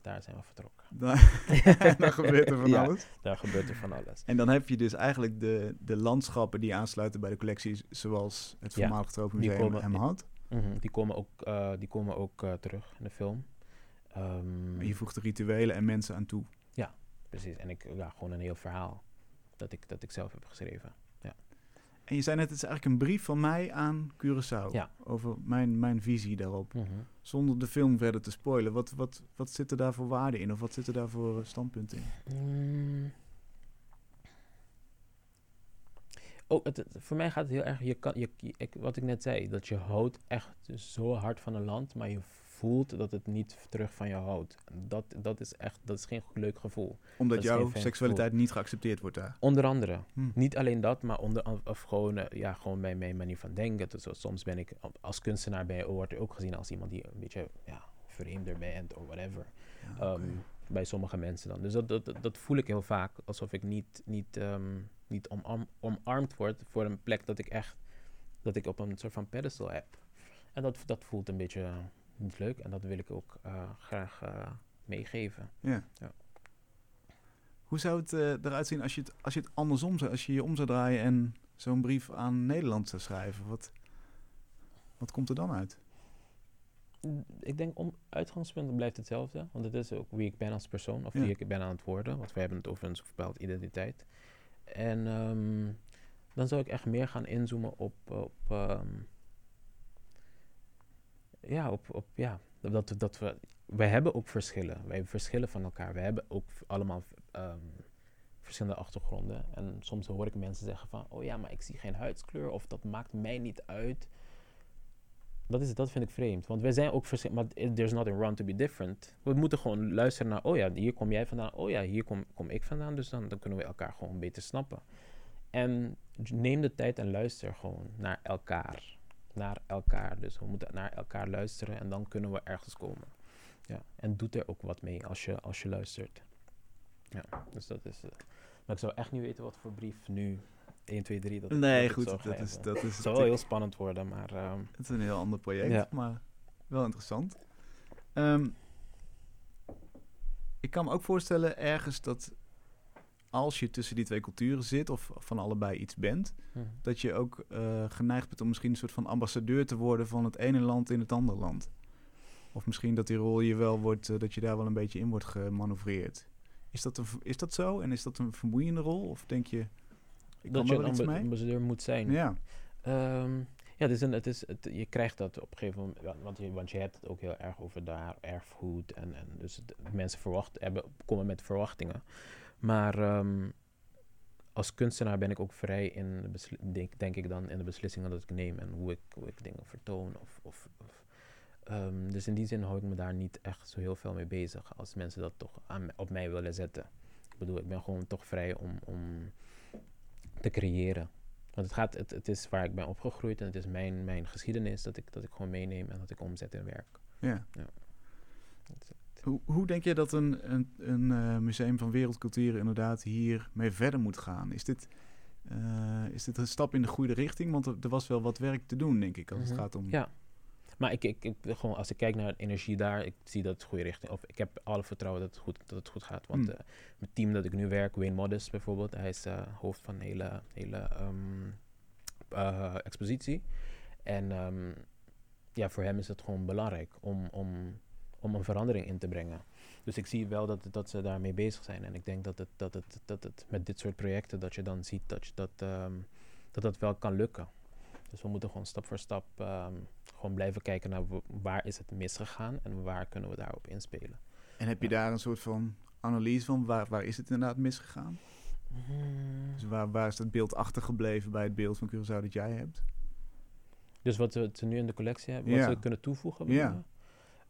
daar zijn we vertrokken. Daar, gebeurt er van ja, alles. Daar gebeurt er van alles. En dan heb je dus eigenlijk de, de landschappen die aansluiten bij de collectie, zoals het voormalig Tropenmuseum hem had. Mm die komen ook, die komen ook terug in de film. Um, je voegt de rituelen en mensen aan toe. Ja, precies. En ik, ja, gewoon een heel verhaal dat ik, dat ik zelf heb geschreven. Ja. En je zei net, het is eigenlijk een brief van mij aan Curaçao. Ja. Over mijn, mijn visie daarop. Mm -hmm. Zonder de film verder te spoilen. Wat, wat, wat zit er daar voor waarde in? Of wat zit er daar voor standpunten in? Mm. Oh, het, voor mij gaat het heel erg... Je kan, je, ik, wat ik net zei, dat je houdt echt zo hard van een land... maar je voelt dat het niet terug van je houdt. Dat, dat is echt, dat is geen leuk gevoel. Omdat jouw seksualiteit gevoel. niet geaccepteerd wordt daar? Onder andere. Hm. Niet alleen dat, maar onder, of gewoon, uh, ja, gewoon bij mijn manier van denken. Dus, soms ben ik, als kunstenaar ben je, wordt er ook gezien als iemand die een beetje, ja, vreemder bent of whatever. Ja, okay. um, bij sommige mensen dan. Dus dat, dat, dat voel ik heel vaak, alsof ik niet, niet, um, niet omarm, omarmd word voor een plek dat ik echt, dat ik op een soort van pedestal heb. En dat, dat voelt een beetje niet leuk. En dat wil ik ook uh, graag uh, meegeven. Ja. ja. Hoe zou het uh, eruit zien als je het, als je het andersom zou, als je je om zou draaien en zo'n brief aan Nederland zou schrijven? Wat, wat komt er dan uit? Ik denk om uitgangspunt blijft hetzelfde, want het is ook wie ik ben als persoon of ja. wie ik ben aan het worden. Want we hebben het over een bepaalde identiteit. En um, dan zou ik echt meer gaan inzoomen op, op um, ja, op, op, ja, dat, dat we, wij hebben ook verschillen. Wij verschillen van elkaar. We hebben ook allemaal um, verschillende achtergronden. En soms hoor ik mensen zeggen van, oh ja, maar ik zie geen huidskleur of dat maakt mij niet uit. Dat, is, dat vind ik vreemd. Want wij zijn ook verschillend, maar there's nothing wrong to be different. We moeten gewoon luisteren naar, oh ja, hier kom jij vandaan. Oh ja, hier kom, kom ik vandaan. Dus dan, dan kunnen we elkaar gewoon beter snappen. En neem de tijd en luister gewoon naar elkaar naar elkaar. Dus we moeten naar elkaar luisteren en dan kunnen we ergens komen. Ja, en doet er ook wat mee als je, als je luistert. Ja, dus dat is... Uh, maar ik zou echt niet weten wat voor brief nu 1, 2, 3 dat Nee, goed, dat is, dat is... Het zou wel heel spannend worden, maar... Um, het is een heel ander project, ja. maar wel interessant. Um, ik kan me ook voorstellen ergens dat als je tussen die twee culturen zit of van allebei iets bent, hm. dat je ook uh, geneigd bent om misschien een soort van ambassadeur te worden van het ene land in het andere land. Of misschien dat die rol je wel wordt, uh, dat je daar wel een beetje in wordt gemanoeuvreerd. Is dat, een, is dat zo en is dat een vermoeiende rol? Of denk je, ik dat je een amb ambassadeur moet zijn? Ja. Um, ja, het is een, het is, het, je krijgt dat op een gegeven moment, want je, want je hebt het ook heel erg over daar erfgoed en, en dus het, mensen verwachten, hebben, komen met verwachtingen. Maar um, als kunstenaar ben ik ook vrij in, denk, denk, ik dan, in de beslissingen dat ik neem en hoe ik, hoe ik dingen vertoon. Of, of, of um, dus in die zin hou ik me daar niet echt zo heel veel mee bezig als mensen dat toch aan, op mij willen zetten. Ik bedoel, ik ben gewoon toch vrij om, om te creëren. Want het, gaat, het, het is waar ik ben opgegroeid en het is mijn, mijn geschiedenis dat ik, dat ik gewoon meeneem en dat ik omzet in werk. Ja. ja. Hoe, hoe denk je dat een, een, een uh, museum van wereldcultuur inderdaad hier mee verder moet gaan? Is dit, uh, is dit een stap in de goede richting? Want er, er, was wel wat werk te doen, denk ik, als mm -hmm. het gaat om... Ja, maar ik, ik, ik, gewoon als ik kijk naar de energie daar, ik zie dat het goede richting... Of ik heb alle vertrouwen dat het goed, dat het goed gaat. Want mm. uh, het team dat ik nu werk, Wayne Modest bijvoorbeeld... hij is hoofd van een hele, hele um, expositie. En um, ja, voor hem is het gewoon belangrijk om... om om een verandering in te brengen. Dus ik zie wel dat, dat ze daarmee bezig zijn. En ik denk dat het, dat, het, dat het met dit soort projecten, dat je dan ziet dat je dat, ehm, dat, dat wel kan lukken. Dus we moeten gewoon stap voor stap ehm, gewoon blijven kijken naar waar is het misgegaan en waar kunnen we daarop inspelen. En heb je daar een soort van analyse van waar, waar is het inderdaad misgegaan? Hmm. Dus waar, waar is het beeld achtergebleven bij het beeld van Curaçao dat jij hebt? Dus wat we nu in de collectie hebben, wat we kunnen toevoegen? Ja.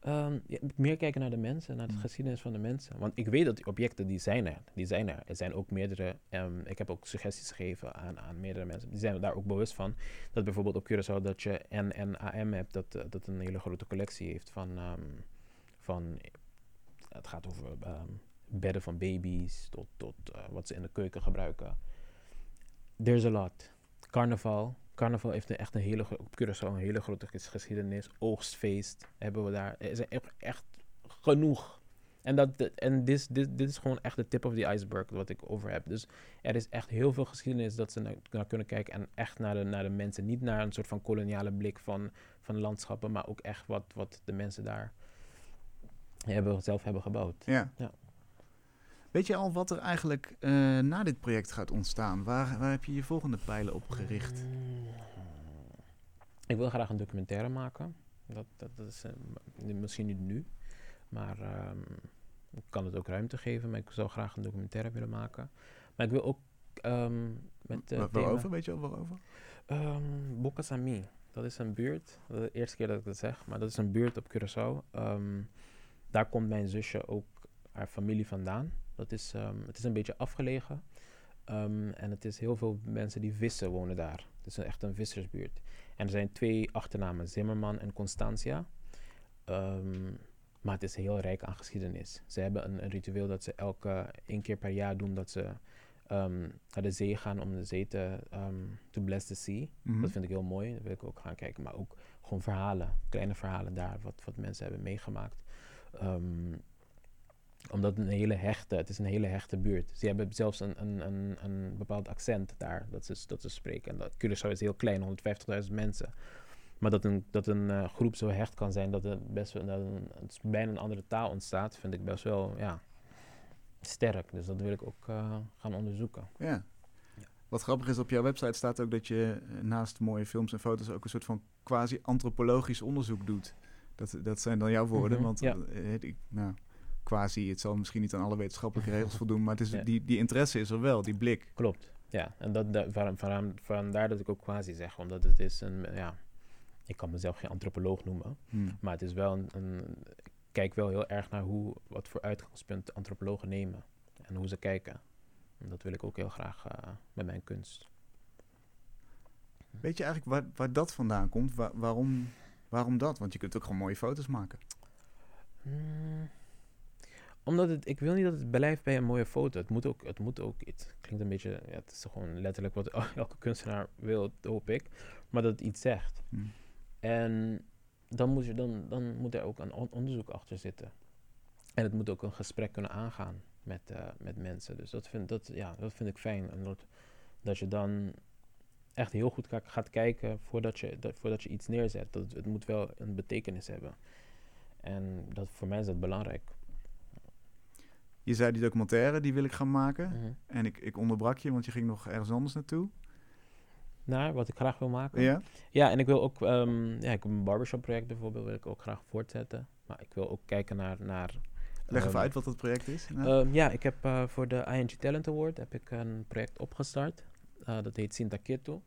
Um, ja, meer kijken naar de mensen, naar de mm. geschiedenis van de mensen. Want ik weet dat die objecten, die zijn er. Die zijn er. Er zijn ook meerdere, um, ik heb ook suggesties gegeven aan, aan meerdere mensen. Die zijn daar ook bewust van. Dat bijvoorbeeld op Curaçao dat je NNAM hebt, dat, uh, dat een hele grote collectie heeft van, um, van het gaat over bedden van baby's tot, tot uh, wat ze in de keuken gebruiken. There's a lot. Carnaval, Carnaval heeft echt een hele, op Curaçao een hele grote geschiedenis. Oogstfeest hebben we daar. Er is echt, echt genoeg. En, dat, en dit, dit, dit is gewoon echt de tip of the iceberg wat ik over heb. Dus er is echt heel veel geschiedenis dat ze naar, kunnen kijken. En echt naar de, naar de mensen. Niet naar een soort van koloniale blik van, van landschappen. Maar ook echt wat, wat de mensen daar hebben, zelf hebben gebouwd. Ja. ja. Weet je al wat er eigenlijk uh, na dit project gaat ontstaan? Waar, waar heb je je volgende pijlen op gericht? Ik wil graag een documentaire maken. Dat, dat, dat is uh, misschien niet nu, maar um, ik kan het ook ruimte geven. Maar ik zou graag een documentaire willen maken. Maar ik wil ook um, met. Uh, waarover? Weet je al waarover? Um, Bokasami. Dat is een buurt. Dat is de eerste keer dat ik dat zeg, maar dat is een buurt op Curaçao. Um, daar komt mijn zusje ook haar familie vandaan. Dat is, um, het is een beetje afgelegen. Um, en het is heel veel mensen die vissen wonen daar. Het is echt een vissersbuurt. En er zijn twee achternamen, Zimmerman en Constantia. Um, maar het is heel rijk aan geschiedenis. Ze hebben een, een ritueel dat ze elke één keer per jaar doen dat ze naar de zee gaan om de zee te to bless the sea. Mhm. Dat vind ik heel mooi. Dat wil ik ook gaan kijken. Maar ook gewoon verhalen, kleine verhalen daar, wat, wat mensen hebben meegemaakt. Omdat het een hele hechte, het is een hele hechte buurt. Ze hebben zelfs een, een, een, een bepaald accent daar dat ze, dat ze spreken. En dat, Curaçao is heel klein, 150.000 mensen. Maar dat een, dat een uh, groep zo hecht kan zijn dat er best wel dat een, bijna een andere taal ontstaat, vind ik best wel ja, sterk. Dus dat wil ik ook uh, gaan onderzoeken. Ja. ja. Wat grappig is, op jouw website staat ook dat je eh, naast mooie films en foto's ook een soort van quasi-antropologisch onderzoek doet. Dat, dat zijn dan jouw woorden, mhm, want ja. ik, nou, quasi, het zal misschien niet aan alle wetenschappelijke regels voldoen, maar het is, die, die interesse is er wel, die blik. Klopt, ja. En dat, dat, vandaar dat ik ook quasi zeg, omdat het is een, ja, ik kan mezelf geen antropoloog noemen, hmm. maar het is wel een, een, ik kijk wel heel erg naar hoe, wat voor uitgangspunt antropologen nemen en hoe ze kijken. En dat wil ik ook heel graag uh, met mijn kunst. Weet je eigenlijk waar, waar dat vandaan komt? waarom, waarom dat? Want je kunt ook gewoon mooie foto's maken. Hmm omdat het, ik wil niet dat het blijft bij een mooie foto. Het moet ook, het moet ook, het klinkt een beetje, ja, het is gewoon letterlijk wat elke kunstenaar wil, hoop ik. Maar dat het iets zegt. Hmm. En dan moet, je, dan, dan moet er ook een onderzoek achter zitten. En het moet ook een gesprek kunnen aangaan met, uh, met mensen. Dus dat vind, dat, ja, dat vind ik fijn. En dat, dat je dan echt heel goed gaat kijken voordat je, dat, voordat je iets neerzet. Dat, het moet wel een betekenis hebben. En dat, voor mij is dat belangrijk. Je zei die documentaire, die wil ik gaan maken. Mhm. En ik, ik onderbrak je, want je ging nog ergens anders naartoe. Naar wat ik graag wil maken. Ja. Ja, en ik wil ook, um, ja, ik een barbershop project bijvoorbeeld, wil ik ook graag voortzetten. Maar ik wil ook kijken naar. naar Leg even ehm, uit wat dat project is. Um, ja, ik heb uh, voor de ING Talent Award heb ik een project opgestart. Uh, dat heet Sinta Kito.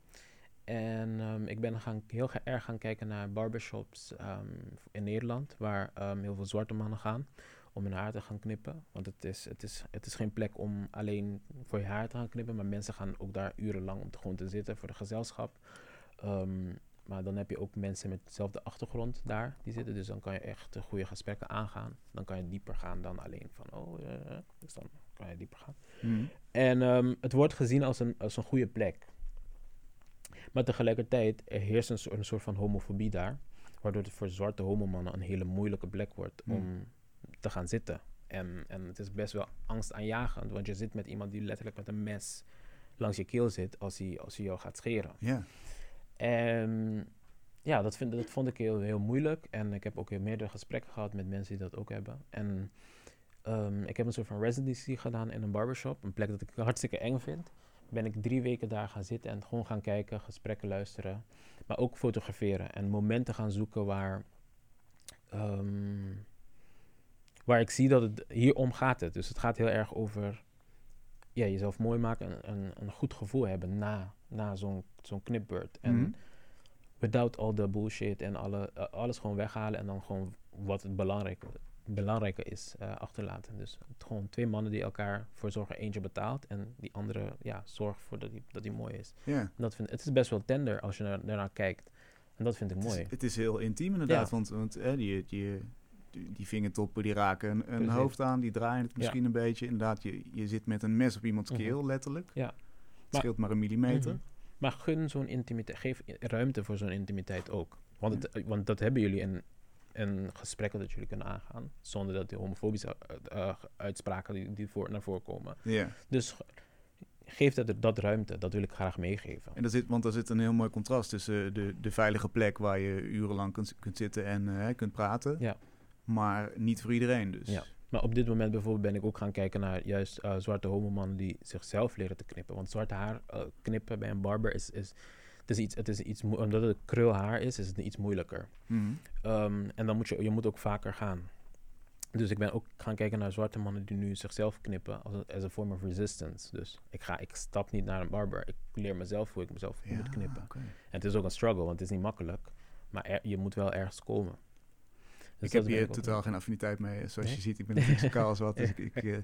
En um, ik ben gaan, heel erg gaan kijken naar barbershops in Nederland, waar heel veel zwarte mannen gaan om hun haar te gaan knippen. Want het is, het, is, het is geen plek om alleen voor je haar te gaan knippen. Maar mensen gaan ook daar urenlang om te, gewoon te zitten voor de gezelschap. Ehm, maar dan heb je ook mensen met dezelfde achtergrond daar die zitten. Dus dan kan je echt goede gesprekken aangaan. Dan kan je dieper gaan dan alleen van, oh, uh, dus dan kan je dieper gaan. Hmm. En um, het wordt gezien als een, als een goede plek. Maar tegelijkertijd er heerst een, een soort van homofobie daar. Waardoor het voor zwarte homomannen een hele moeilijke plek wordt hmm. om te gaan zitten. En, en het is best wel angstaanjagend, want je zit met iemand die letterlijk met een mes langs je keel zit als hij, als hij jou gaat scheren. Ja. En ja, dat, vind, dat vond ik heel, heel moeilijk. En ik heb ook heel meerdere gesprekken gehad met mensen die dat ook hebben. En ehm, ik heb een soort van residency gedaan in een barbershop. Een plek dat ik hartstikke eng vind. Ben ik drie weken daar gaan zitten en gewoon gaan kijken, gesprekken luisteren. Maar ook fotograferen en momenten gaan zoeken waar... ehm, waar ik zie dat het hier om gaat het. Dus het gaat heel erg over ja, jezelf mooi maken en een, een goed gevoel hebben na, na zo'n zo'n knipbeurt. En Mhm. without all the bullshit en alle, eh, alles gewoon weghalen en dan gewoon wat het belangrijke, belangrijke is eh, achterlaten. Dus het gewoon twee mannen die elkaar voor zorgen. Eentje betaalt en die andere ja, zorgt voor dat die, dat die mooi is. Ja. En dat vind, het is best wel tender als je naar, daarnaar kijkt. En dat vind ik Het mooi. is, het is heel intiem inderdaad, Ja. want, want hè, die, die, die, die vingertoppen die raken een, een hoofd aan, die draaien het misschien een beetje. Inderdaad, je, je zit met een mes op iemands Mhm. keel, letterlijk. Ja. Het scheelt maar een millimeter. Mhm. Maar gun zo'n intimiteit, geef ruimte voor zo'n intimiteit ook. Want, het, eh, want dat hebben jullie in, in gesprekken dat jullie kunnen aangaan. Zonder dat die homofobische eh, eh, uitspraken die, die voor, naar voren komen. Ja. Dus ge- geef dat, dat ruimte, dat wil ik graag meegeven. En daar zit, want er zit een heel mooi contrast tussen de, de veilige plek waar je urenlang kunt, kunt zitten en eh, kunt praten. Ja. Maar niet voor iedereen dus. Ja. Maar op dit moment bijvoorbeeld ben ik ook gaan kijken naar juist eh, zwarte homomannen die zichzelf leren te knippen. Want zwarte haar eh, knippen bij een barber is, is, het is iets, het is iets, omdat het krulhaar is, is het iets moeilijker. Mhm. Ehm, en dan moet je, je moet ook vaker gaan. Dus ik ben ook gaan kijken naar zwarte mannen die nu zichzelf knippen als een as a form of resistance. Dus ik, ga, ik stap niet naar een barber. Ik leer mezelf hoe ik mezelf Ja, moet knippen. En het is ook een struggle, want het is niet makkelijk. Maar er- je moet wel ergens komen. Dus ik heb hier totaal geen affiniteit mee. Zoals Nee? je ziet, ik ben niet zo kaal als wat. Dus ik, ik, eh,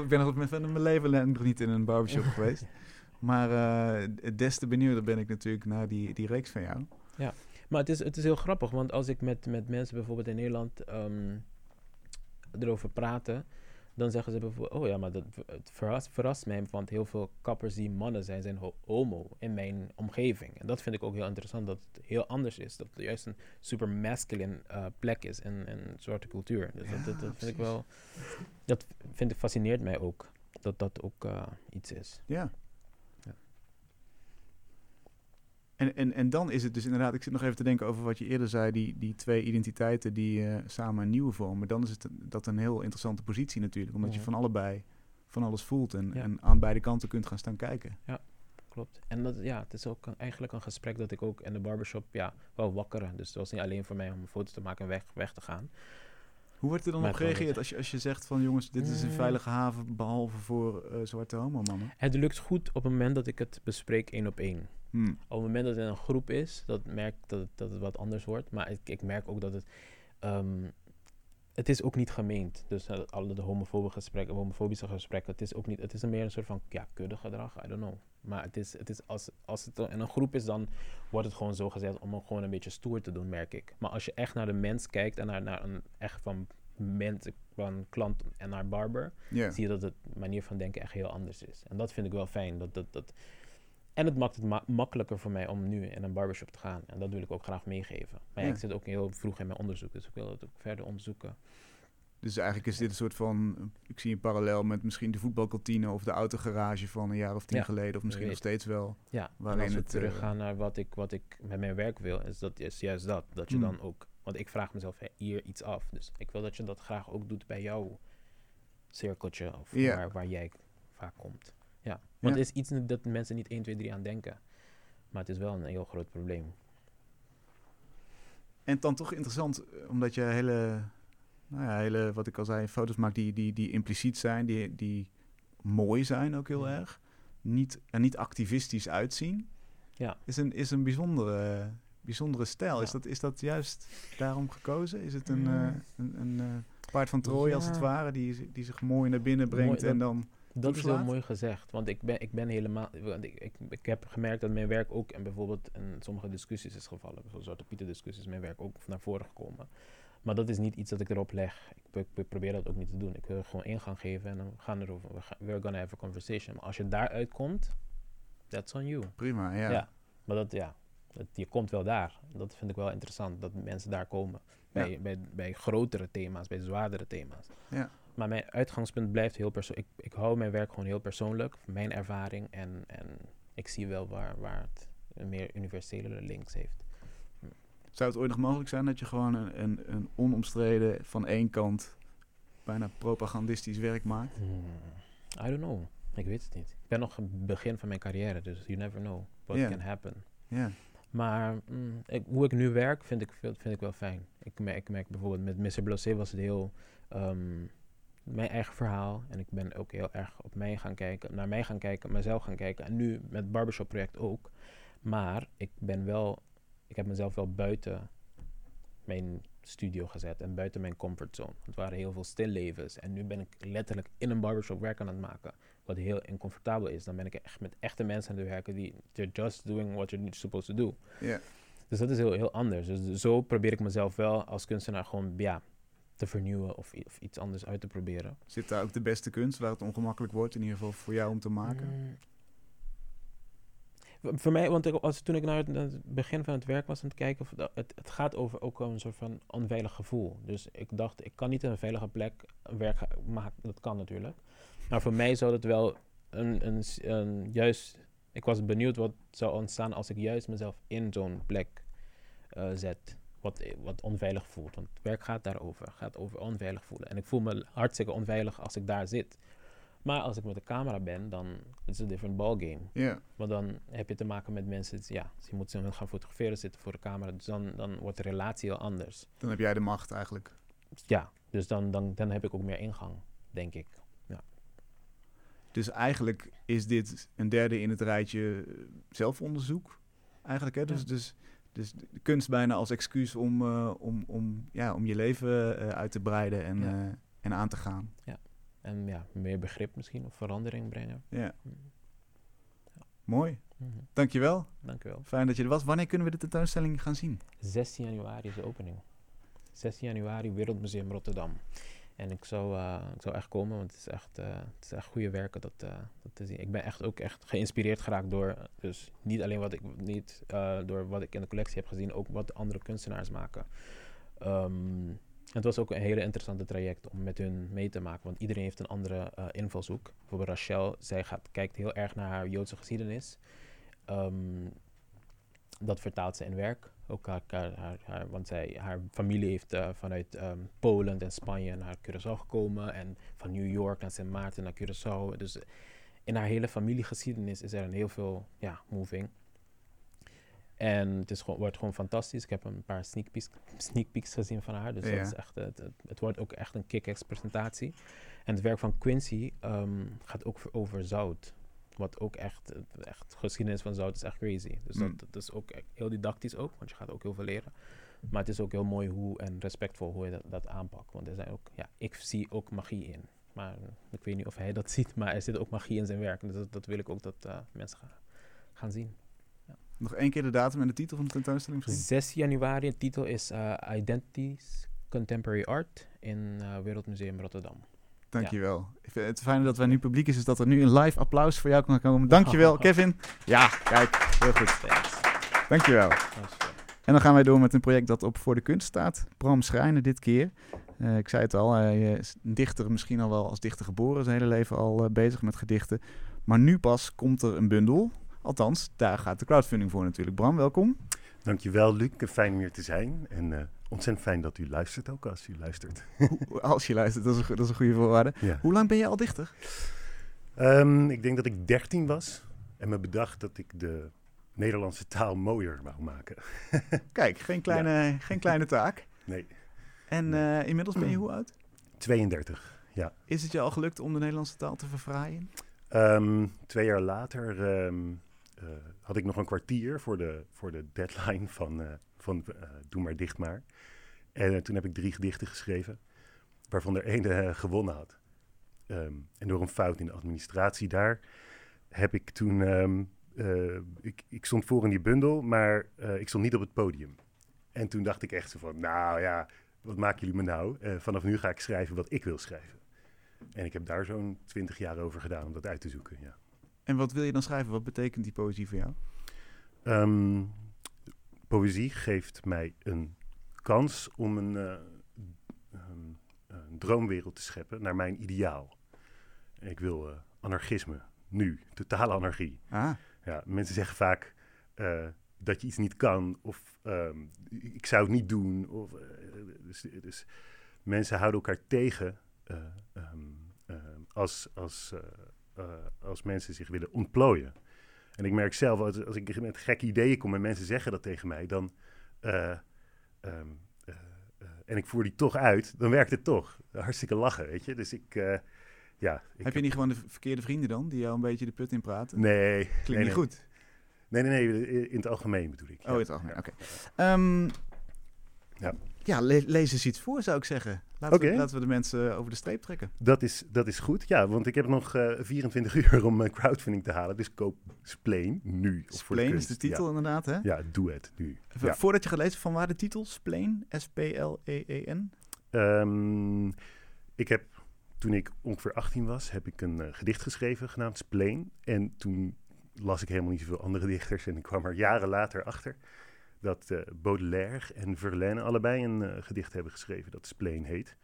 ik ben nog met van mijn leven nog niet in een barbershop geweest. Maar eh, des te benieuwder ben ik natuurlijk naar die, die reeks van jou. Maar het is, het is heel grappig, want als ik met, met mensen bijvoorbeeld in Nederland ehm, erover praten, dan zeggen ze bijvoorbeeld, oh ja, maar dat, het verrast, verrast mij, want heel veel kappers die mannen zijn, zijn ho- homo in mijn omgeving. En dat vind ik ook heel interessant, dat het heel anders is. Dat het juist een super masculine eh, plek is in, in zwarte cultuur. Dus dat, Ja, dat, dat vind ik wel, dat vind ik, fascineert mij ook, dat dat ook eh, iets is. Ja. En, en, en dan is het dus inderdaad, ik zit nog even te denken over wat je eerder zei, die, die twee identiteiten die eh, samen een nieuwe vormen. Dan is het een- dat een heel interessante positie natuurlijk, omdat je van allebei van alles voelt en, Ja. en aan beide kanten kunt gaan staan kijken. Klopt. En dat, ja, het is ook een- eigenlijk een gesprek dat ik ook in de barbershop ja, wel wakkeren. Dus het was niet alleen voor mij om een foto te maken en weg, weg te gaan. Hoe wordt er dan Maar op gereageerd als je, als je zegt van jongens, dit is een Mm. veilige haven behalve voor eh, zwarte homomannen? Het lukt goed op het moment dat ik het bespreek één op één. Hmm. Op het moment dat het in een groep is, dat merk ik dat het, dat het wat anders wordt. Maar ik, ik merk ook dat het... ehm, het is ook niet gemeend. Dus eh, alle de homofobe gesprekken, homofobische gesprekken, het is ook niet... Het is meer een soort van, ja, kudde gedrag, I don't know. Maar het is, het is als, als het in een groep is, dan wordt het gewoon zo gezegd om hem gewoon een beetje stoer te doen, merk ik. Maar als je echt naar de mens kijkt en naar, naar een echt van mens, van klant en naar barber, zie je dat de manier van denken echt heel anders is. En dat vind ik wel fijn. Dat, dat, dat... En het maakt het ma- makkelijker voor mij om nu in een barbershop te gaan. En dat wil ik ook graag meegeven. Maar ja, Ja. ik zit ook heel vroeg in mijn onderzoek, dus ik wil het ook verder onderzoeken. Dus eigenlijk is dit een soort van, ik zie een parallel met misschien de voetbalkantine of de autogarage van een jaar of tien Ja, geleden, of misschien nog steeds wel. Ja, en Waarin als we het, eh, teruggaan naar wat ik, wat ik met mijn werk wil, is dat is juist dat. Dat je Hmm. dan ook, want ik vraag mezelf hier iets af. Dus ik wil dat je dat graag ook doet bij jouw cirkeltje of waar jij vaak komt. Ja, want Ja. het is iets dat mensen niet 1, 2, 3 aan denken. Maar het is wel een heel groot probleem. En dan toch interessant, eh, omdat je hele, nou ja, hele, wat ik al zei, foto's maakt die, die, die impliciet zijn, die, die mooi zijn ook heel Ja. erg. Niet, er niet activistisch uitzien. Ja. Is een, is een bijzondere, bijzondere stijl. Ja. Is, dat, is dat juist daarom gekozen? Is het een, Mm. eh, een, een eh, paard van Troje als het ware, die, die zich mooi naar binnen brengt Mooi, en dan... Dat is heel mooi gezegd, want ik ben, ik ben helemaal. want Ik, ik, ik heb gemerkt dat mijn werk ook en bijvoorbeeld in sommige discussies is gevallen. Bijvoorbeeld Zwarte Pieter discussies, mijn werk ook naar voren gekomen. Maar dat is niet iets dat ik erop leg. Ik, ik probeer dat ook niet te doen. Ik wil gewoon ingang geven en dan gaan we erover. We gaan, we're gonna have a conversation. Maar als je daaruit komt, that's on you. Prima, ja. Ja. Maar dat, ja, dat, je komt wel daar. Dat vind ik wel interessant, dat mensen daar komen. Bij, Ja. bij, bij grotere thema's, bij zwaardere thema's. Ja. Maar mijn uitgangspunt blijft heel persoonlijk. Ik, ik hou mijn werk gewoon heel persoonlijk, mijn ervaring. En, en ik zie wel waar, waar het een meer universele links heeft. Zou het ooit nog mogelijk zijn dat je gewoon een, een, een onomstreden van één kant bijna propagandistisch werk maakt? Hmm, I don't know. Ik weet het niet. Ik ben nog het begin van mijn carrière, dus you never know what can happen. Ja. Maar mm, ik, hoe ik nu werk, vind ik, vind ik wel fijn. Ik merk, ik merk bijvoorbeeld met Mr. Blosé was het heel ehm, mijn eigen verhaal. En ik ben ook heel erg op mij gaan kijken, naar mij gaan kijken, mezelf gaan kijken. En nu met Barbershop project ook. Maar ik ben wel, ik heb mezelf wel buiten mijn studio gezet en buiten mijn comfortzone. Het waren heel veel stillevens. En nu ben ik letterlijk in een barbershop werk aan het maken. Wat heel incomfortabel is. Dan ben ik echt met echte mensen aan het werken die they're just doing what you're supposed to do. Dus dat is heel, heel anders. Dus zo probeer ik mezelf wel als kunstenaar gewoon ja, te vernieuwen of, of iets anders uit te proberen. Zit daar ook de beste kunst waar het ongemakkelijk wordt, in ieder geval voor jou om te maken? Mm. Voor mij, want ik, als, toen ik naar het, naar het begin van het werk was aan het kijken, of dat- het, het gaat over ook een soort van onveilig gevoel. Dus ik dacht, ik kan niet in een veilige plek een werk maken. Dat kan natuurlijk. Maar voor mij zou het wel een, een, een juist. Ik was benieuwd wat zou ontstaan als ik juist mezelf in zo'n plek eh, zet. Wat, wat onveilig voelt. Want het werk gaat daarover. Gaat over onveilig voelen. En ik voel me hartstikke onveilig als ik daar zit. Maar als ik met de camera ben, dan is het een different ballgame. Ja. Want dan heb je te maken met mensen, ja, dus je moet ze gaan fotograferen, zitten voor de camera. Dus dan, dan wordt de relatie heel anders. Dan heb jij de macht eigenlijk. Ja, dus dan, dan, dan heb ik ook meer ingang, denk ik. Dus eigenlijk is dit een derde in het rijtje eh, zelfonderzoek. Eigenlijk, hè? Dus, Ja. dus, dus de kunst bijna als excuus om, eh, om, om, ja, om je leven eh, uit te breiden en, Ja. eh, en aan te gaan. En ja, meer begrip misschien of verandering brengen. Ja. Mooi. Mhm. Dankjewel. Dank u wel. Fijn dat je er was. Wanneer kunnen we de tentoonstelling gaan zien? 16 januari is de opening. 16 januari, Wereldmuseum Rotterdam. En ik zou, eh, ik zou echt komen, want het is echt, eh, het is echt goede werken dat, eh, dat te zien. Ik ben echt ook echt geïnspireerd geraakt door, dus niet alleen wat ik, niet, door wat ik in de collectie heb gezien, ook wat de andere kunstenaars maken. Ehm, het was ook een hele interessante traject om met hun mee te maken, want iedereen heeft een andere invalshoek. Bijvoorbeeld Rachel, zij gaat, kijkt heel erg naar haar Joodse geschiedenis. Ehm, dat vertaalt ze in werk. Ook haar, haar, haar, want zij, haar familie heeft eh, vanuit ehm, Polen en Spanje naar Curaçao gekomen. En van New York naar Sint Maarten naar Curaçao. Dus in haar hele familiegeschiedenis is er een heel veel ja, moving. En het is gewoon, wordt gewoon fantastisch. Ik heb een paar sneak peeks, sneak peeks gezien van haar. Dus Ja. dat is echt, het, het, wordt ook echt een kick-ass presentatie. En het werk van Quincy ehm, gaat ook over zout. Wat ook echt, echt, geschiedenis van zout is echt crazy. Dus Mm. dat, dat is ook echt heel didactisch ook, want je gaat ook heel veel leren. Maar het is ook heel mooi hoe en respectvol hoe je dat, dat aanpakt. Want er zijn ook, ja, ik zie ook magie in. Maar ik weet niet of hij dat ziet, maar er zit ook magie in zijn werk. Dus dat, dat wil ik ook dat eh, mensen gaan, gaan zien. Nog één keer de datum en de titel van de tentoonstelling misschien? 6 januari, de titel is eh, Identities Contemporary Art in eh, Wereldmuseum Rotterdam. Dankjewel. Ik vind Het fijne dat wij nu publiek is, is dat er nu een live applaus voor jou kan komen. Dankjewel, Kevin. Ja, kijk, heel goed. Thanks. Dankjewel. En dan gaan wij door met een project dat op Voor de Kunst staat. Bram Schrijnen dit keer. Eh, ik zei het al, hij is een dichter misschien al wel als dichter geboren. Zijn hele leven al eh, bezig met gedichten. Maar nu pas komt er een bundel. Althans, daar gaat de crowdfunding voor natuurlijk. Bram, welkom. Dankjewel, Luc. Fijn om hier te zijn. En eh, ontzettend fijn dat u luistert ook als u luistert. Als je luistert, dat is een, dat is een goede voorwaarde. Ja. Hoe lang ben je al dichter? Ehm, ik denk dat ik 13 was en me bedacht dat ik de Nederlandse taal mooier wou maken. Kijk, geen kleine, geen kleine taak. Nee, En eh, inmiddels ben je hoe oud? 32. Ja. Is het je al gelukt om de Nederlandse taal te verfraaien? Ehm, twee jaar later ehm, eh, had ik nog een kwartier voor de, voor de deadline van, eh, van eh, Doe maar dicht maar. En eh, toen heb ik drie gedichten geschreven, waarvan er één eh, gewonnen had. Ehm, en door een fout in de administratie daar heb ik toen... ehm, eh, ik, ik stond voor in die bundel, maar ik stond niet op het podium. En toen dacht ik echt zo van, nou ja, wat maken jullie me nou? Vanaf nu ga ik schrijven wat ik wil schrijven. En ik heb daar zo'n twintig jaar over gedaan om dat uit te zoeken, ja. En wat wil je dan schrijven? Wat betekent die poëzie voor jou? Ehm, poëzie geeft mij een kans om een, eh, ehm, een droomwereld te scheppen naar mijn ideaal. Ik wil eh, anarchisme, nu, totale anarchie. Ah, Ja, mensen zeggen vaak, eh, dat je iets niet kan of ehm, ik zou het niet doen. Of, dus, dus, mensen houden elkaar tegen ehm, als, als, als mensen zich willen ontplooien. En ik merk zelf, als, als ik met gekke ideeën kom en mensen zeggen dat tegen mij, dan. Ehm, en ik voer die toch uit, dan werkt het toch. Hartstikke lachen, weet je. Dus ik, ja. Ik heb je niet gewoon de verkeerde vrienden dan, die jou een beetje de put in praten? Nee. Klinkt nee, niet goed. Nee, nee, nee, in het algemeen bedoel ik. Oh, in het algemeen, oké. Ehm, ja. Ja, lees eens iets voor, zou ik zeggen. Laten, we, laten we de mensen over de streep trekken. Dat is, dat is goed, ja, want ik heb nog uh, eh, 24 uur om mijn crowdfunding te halen. Dus koop Spleen nu. Spleen is de titel inderdaad, hè? Ja, doe het nu. Voordat je gaat lezen, van waar de titel? Spleen, S-P-L-E-E-N? Um, ik heb, toen ik ongeveer 18 was, heb ik een uh, gedicht geschreven genaamd Spleen. En toen las ik helemaal niet zoveel andere dichters. En ik kwam er jaren later achter dat uh, Baudelaire en Verlaine allebei een uh, gedicht hebben geschreven dat Spleen heet.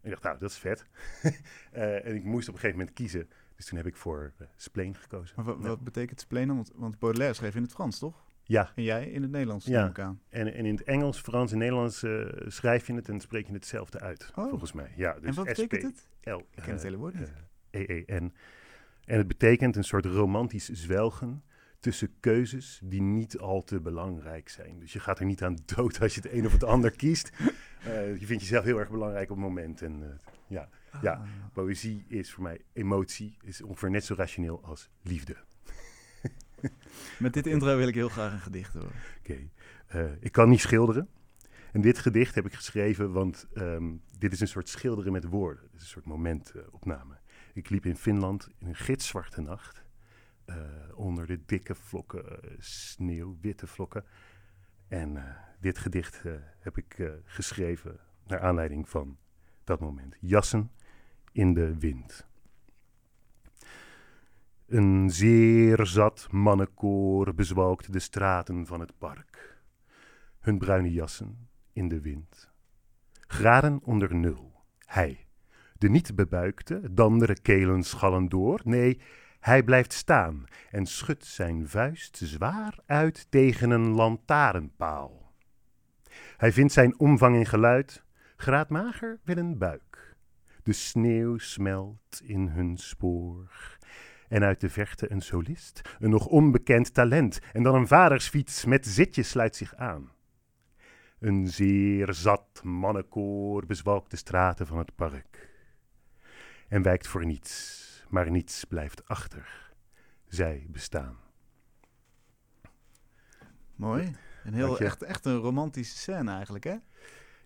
En ik dacht, nou, dat is vet. uh, en ik moest op een gegeven moment kiezen. Dus toen heb ik voor Spleen gekozen. Maar wat betekent Spleen dan? Want, want, Baudelaire schreef in het Frans, toch? Ja. En jij in het Nederlands, ja. En, en in het Engels, Frans en Nederlands schrijf je het en spreek je hetzelfde uit, oh. volgens mij. Ja, dus en wat betekent het? L, ik ken het hele woord niet. E-E-N. En het betekent een soort romantisch zwelgen tussen keuzes die niet al te belangrijk zijn. Dus je gaat er niet aan dood als je het een of het ander kiest. Uh, je vindt jezelf heel erg belangrijk op het moment. En uh, ja, ah. ja, poëzie is voor mij emotie, is ongeveer net zo rationeel als liefde. Met dit intro wil ik heel graag een gedicht horen. Oké, okay. uh, ik kan niet schilderen. En dit gedicht heb ik geschreven, want um, dit is een soort schilderen met woorden. Het is een soort momentopname. Ik liep in Finland in een gitzwarte nacht. Uh, onder de dikke vlokken uh, sneeuw, witte vlokken. En uh, dit gedicht heb ik geschreven naar aanleiding van dat moment. Jassen in de wind. Een zeer zat mannenkoor bezwalkt de straten van het park. Hun bruine jassen in de wind. Graden onder nul. Hij de niet bebuikte, dandere kelen schallen door. Nee, hij blijft staan en schudt zijn vuist zwaar uit tegen een lantaarnpaal. Hij vindt zijn omvang in geluid graadmager wil een buik. De sneeuw smelt in hun spoor. En uit de verte een solist, een nog onbekend talent, en dan een vadersfiets met zitje sluit zich aan. Een zeer zat mannenkoor bezwalkt de straten van het park en wijkt voor niets, maar niets blijft achter. Zij bestaan. Mooi. Een heel, echt, echt een romantische scène eigenlijk, hè?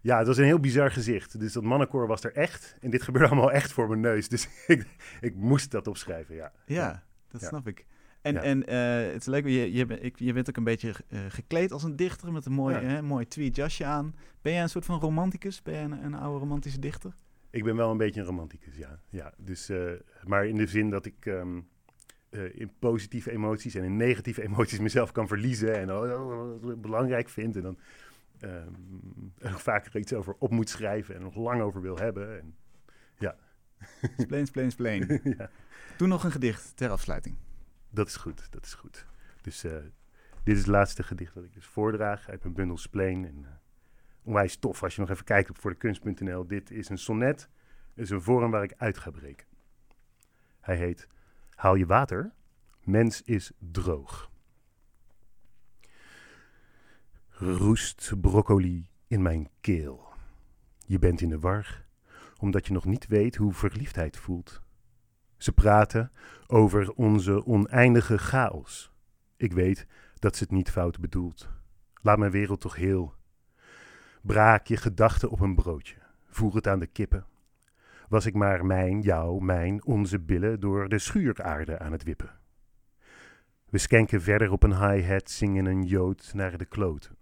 Ja, het was een heel bizar gezicht. Dus dat mannenkoor was er echt. En dit gebeurde allemaal echt voor mijn neus. Dus ik, ik moest dat opschrijven, ja. Ja, dat snap ik. En, en uh, het is leuk, je, je, ik, je bent ook een beetje uh, gekleed als een dichter met een mooi, ja. mooi tweed jasje aan. Ben jij een soort van romanticus? Ben jij een, een oude romantische dichter? Ik ben wel een beetje een romanticus, ja. ja dus, uh, maar in de zin dat ik um, uh, in positieve emoties en in negatieve emoties mezelf kan verliezen en uh, belangrijk vind. En dan um, er vaker iets over op moet schrijven en nog lang over wil hebben. En, ja. Spleen, spleen, spleen. ja. Doe nog een gedicht ter afsluiting. Dat is goed, dat is goed. Dus dit is het laatste gedicht dat ik dus voordraag uit mijn bundel Spleen. En, onwijs tof als je nog even kijkt op voor de kunst.nl. Dit is een sonnet, is een vorm waar ik uit ga breken. Hij heet Haal je water, mens is droog. Roest broccoli in mijn keel. Je bent in de war, omdat je nog niet weet hoe verliefdheid voelt. Ze praten over onze oneindige chaos. Ik weet dat ze het niet fout bedoelt. Laat mijn wereld toch heel Braak je gedachten op een broodje. Voer het aan de kippen. Was ik maar mijn, jouw, mijn, onze billen door de schuuraarde aan het wippen. We skenken verder op een hi-hat, zingen een jood naar de kloten.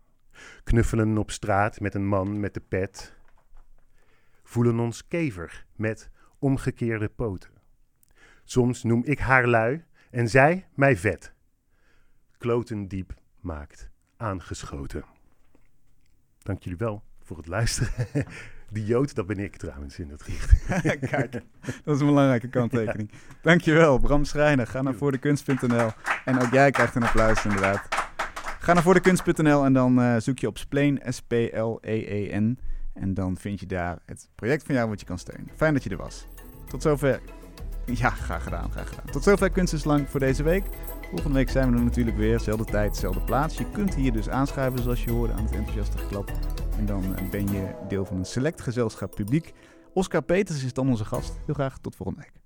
Knuffelen op straat met een man met de pet. Voelen ons kever met omgekeerde poten. Soms noem ik haar lui en zij mij vet. Kloten diep maakt aangeschoten. Dank jullie wel voor het luisteren. Die Jood, dat ben ik trouwens in het gedicht. Kijk, dat is een belangrijke kanttekening. Ja. Dankjewel, Bram Schrijner. Ga naar voordekunst.nl. En ook jij krijgt een applaus inderdaad. Ga naar voordekunst.nl en dan uh, zoek je op Spleen, S-P-L-E-E-N. En dan vind je daar het project van jou wat je kan steunen. Fijn dat je er was. Tot zover. Ja, graag gedaan, graag gedaan. Tot zover Kunst is Lang voor deze week. Volgende week zijn we er natuurlijk weer. Zelfde tijd, zelfde plaats. Je kunt hier dus aanschuiven zoals je hoorde aan het enthousiaste geklap. En dan ben je deel van een select gezelschap publiek. Oscar Peters is dan onze gast. Heel graag tot volgende week.